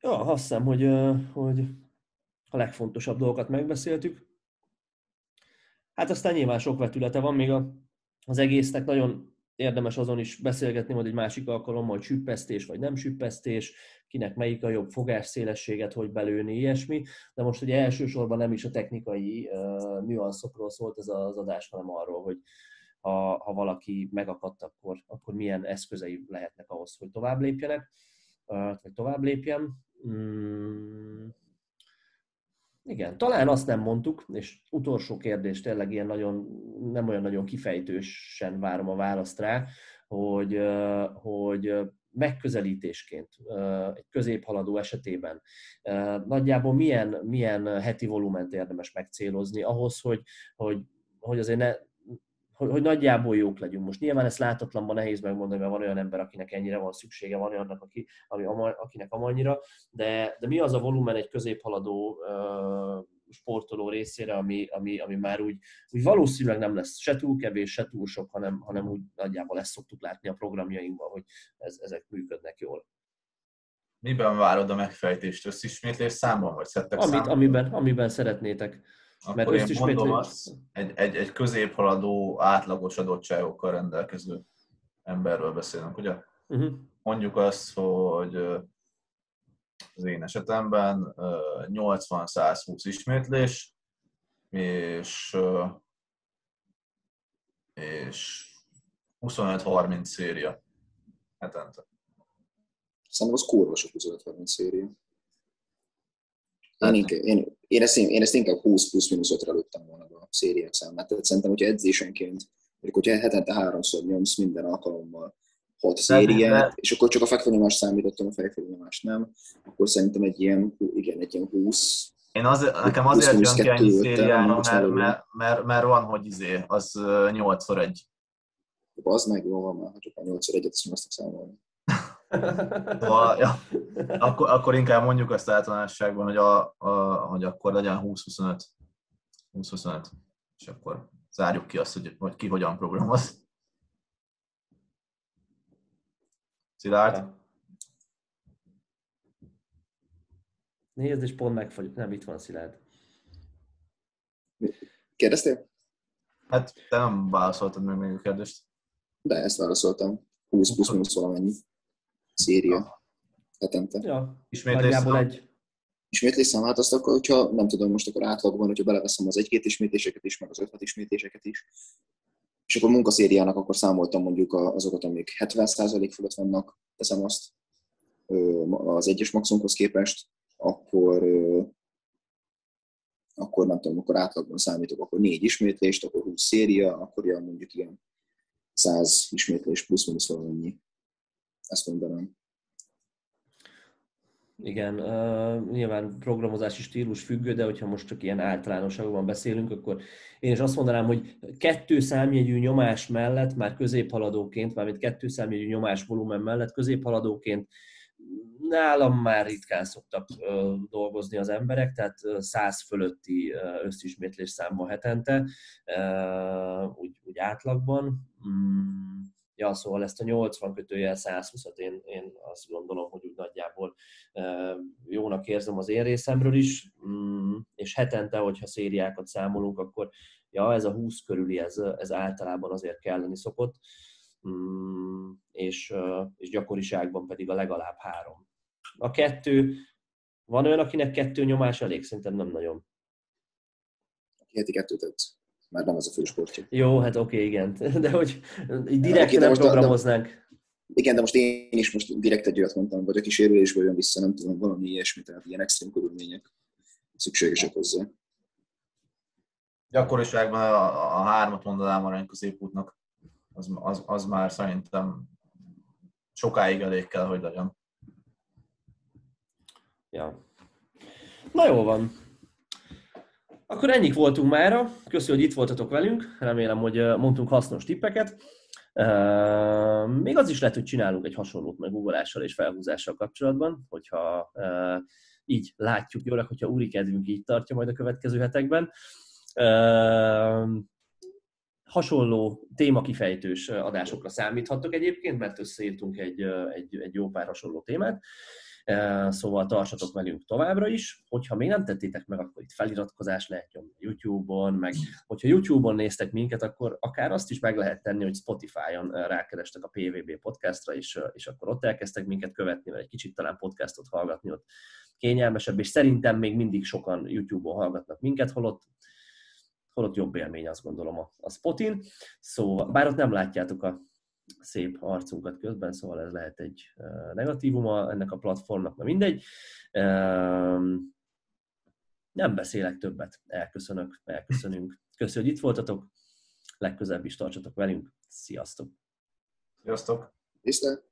Ja, azt hiszem, hogy, hogy a legfontosabb dolgokat megbeszéltük. Hát aztán nyilván sok vetülete van még az egésznek, nagyon érdemes azon is beszélgetni majd egy másik alkalommal, hogy süppesztés vagy nem süppesztés, kinek melyik a jobb fogásszélességet, hogy belőni, ilyesmi. De most ugye elsősorban nem is a technikai uh, nüanszokról szólt ez az adás, hanem arról, hogy ha, ha valaki megakadt, akkor, akkor milyen eszközei lehetnek ahhoz, hogy tovább lépjenek, uh, vagy tovább lépjen. Mm. Igen, talán azt nem mondtuk, és utolsó kérdés tényleg ilyen nagyon, nem olyan nagyon kifejtősen várom a választ rá, hogy, hogy megközelítésként egy középhaladó esetében nagyjából milyen, milyen heti volument érdemes megcélozni ahhoz, hogy, hogy, hogy azért ne, hogy, hogy nagyjából jók legyünk. Most nyilván ezt látatlanban nehéz megmondani, mert van olyan ember, akinek ennyire van szüksége, van olyannak, aki, ami, akinek amannyira, de, de mi az a volumen egy középhaladó uh, sportoló részére, ami, ami, ami már úgy, úgy valószínűleg nem lesz se túl kevés, se túl sok, hanem, hanem úgy nagyjából ezt szoktuk látni a programjainkban, hogy ez, ezek működnek jól. Miben várod a megfejtést? Összismétlés számban, vagy szedtek Amit, számban? Amiben, amiben szeretnétek. Akkor Mert én mondom azt, egy, egy, egy középhaladó, átlagos adottságokkal rendelkező emberről beszélünk, ugye? Uh-huh. Mondjuk azt, hogy az én esetemben 80-120 ismétlés, és, és 25-30 széria hetente. Szerintem az kurva sok 25-30 széria. Én, inkább, én, én, ezt, én ezt inkább 20 plusz minusz 5-re lőttem volna a szériák számát. Tehát szerintem, hogyha edzésenként, hogyha hetente háromszor nyomsz minden alkalommal hat szériát, és akkor csak a fekvőnyomás számítottam, a fejfőnyomás nem, akkor szerintem egy ilyen, igen, egy ilyen 20 én az, nekem azért jön ki ennyi szériára, mert, mert, mert, mert, van, hogy izé, az 8 1 Az meg jó van ha csak a 8 1 et is azt számolni. Szóval, ja, akkor, akkor inkább mondjuk azt általánosságban, hogy, a, a, hogy akkor legyen 20-25. 20-25. És akkor zárjuk ki azt, hogy, hogy ki hogyan programoz. Szilárd? Nézd, és pont megfagyott. Nem, itt van Szilárd. Kérdeztél? Hát te nem válaszoltad meg még a kérdést. De ezt válaszoltam. 20 plusz minusz valamennyi széria hetente. Ja, ismétlés egy. Ismétlés számát azt akkor, hogyha nem tudom, most akkor átlagban, hogyha beleveszem az egy-két ismétléseket is, meg az öt ismétléseket is, és akkor munkaszériának akkor számoltam mondjuk azokat, amik 70% fölött vannak, teszem azt az egyes maximumhoz képest, akkor, akkor nem tudom, akkor átlagban számítok, akkor négy ismétlést, akkor 20 széria, akkor ilyen mondjuk ilyen 100 ismétlés plusz-minusz valamennyi ezt mondanám. Igen, uh, nyilván programozási stílus függő, de hogyha most csak ilyen általánosságban beszélünk, akkor én is azt mondanám, hogy kettő számjegyű nyomás mellett, már középhaladóként, mármint kettő számjegyű nyomás volumen mellett középhaladóként nálam már ritkán szoktak uh, dolgozni az emberek, tehát száz fölötti uh, összismétlés számban hetente, uh, úgy, úgy átlagban. Mm Ja, szóval ezt a 80 kötőjel 120-at én, én azt gondolom, hogy úgy nagyjából jónak érzem az én részemről is, mm, és hetente, hogyha szériákat számolunk, akkor ja, ez a 20 körüli, ez, ez általában azért kelleni szokott, mm, és, és gyakoriságban pedig a legalább három. A kettő, van olyan, akinek kettő nyomás elég? Szerintem nem nagyon. Heti kettőt már nem az a fősportja. Jó, hát oké, okay, igen. De hogy direkt nem programoznánk. De, igen, de most én is most direkt egy olyat mondtam, vagy aki sérülésből jön vissza, nem tudom, valami ilyesmi, tehát ilyen extrém körülmények szükségesek hozzá. Gyakoriságban a, a hármat mondanám arany középútnak, az, az, az már szerintem sokáig elég kell, hogy legyen. Ja. Na jó van. Akkor ennyik voltunk mára. Köszönöm, hogy itt voltatok velünk. Remélem, hogy mondtunk hasznos tippeket. Még az is lehet, hogy csinálunk egy hasonlót meg googleással és felhúzással kapcsolatban, hogyha így látjuk jól, hogyha úri kedvünk így tartja majd a következő hetekben. Hasonló témakifejtős adásokra számíthattok egyébként, mert összeírtunk egy, egy, egy jó pár hasonló témát. Szóval tartsatok velünk továbbra is. Hogyha még nem tettétek meg, akkor itt feliratkozás lehet nyomni YouTube-on, meg hogyha YouTube-on néztek minket, akkor akár azt is meg lehet tenni, hogy Spotify-on rákerestek a PVB podcastra, és, és akkor ott elkezdtek minket követni, vagy egy kicsit talán podcastot hallgatni, ott kényelmesebb, és szerintem még mindig sokan YouTube-on hallgatnak minket, holott holott jobb élmény, azt gondolom a, a spotin. Szóval, bár ott nem látjátok a szép arcunkat közben, szóval ez lehet egy negatívuma ennek a platformnak, na mindegy. Nem beszélek többet, elköszönök, elköszönünk. Köszönjük, hogy itt voltatok, legközelebb is tartsatok velünk. Sziasztok! Sziasztok! Tisztelt!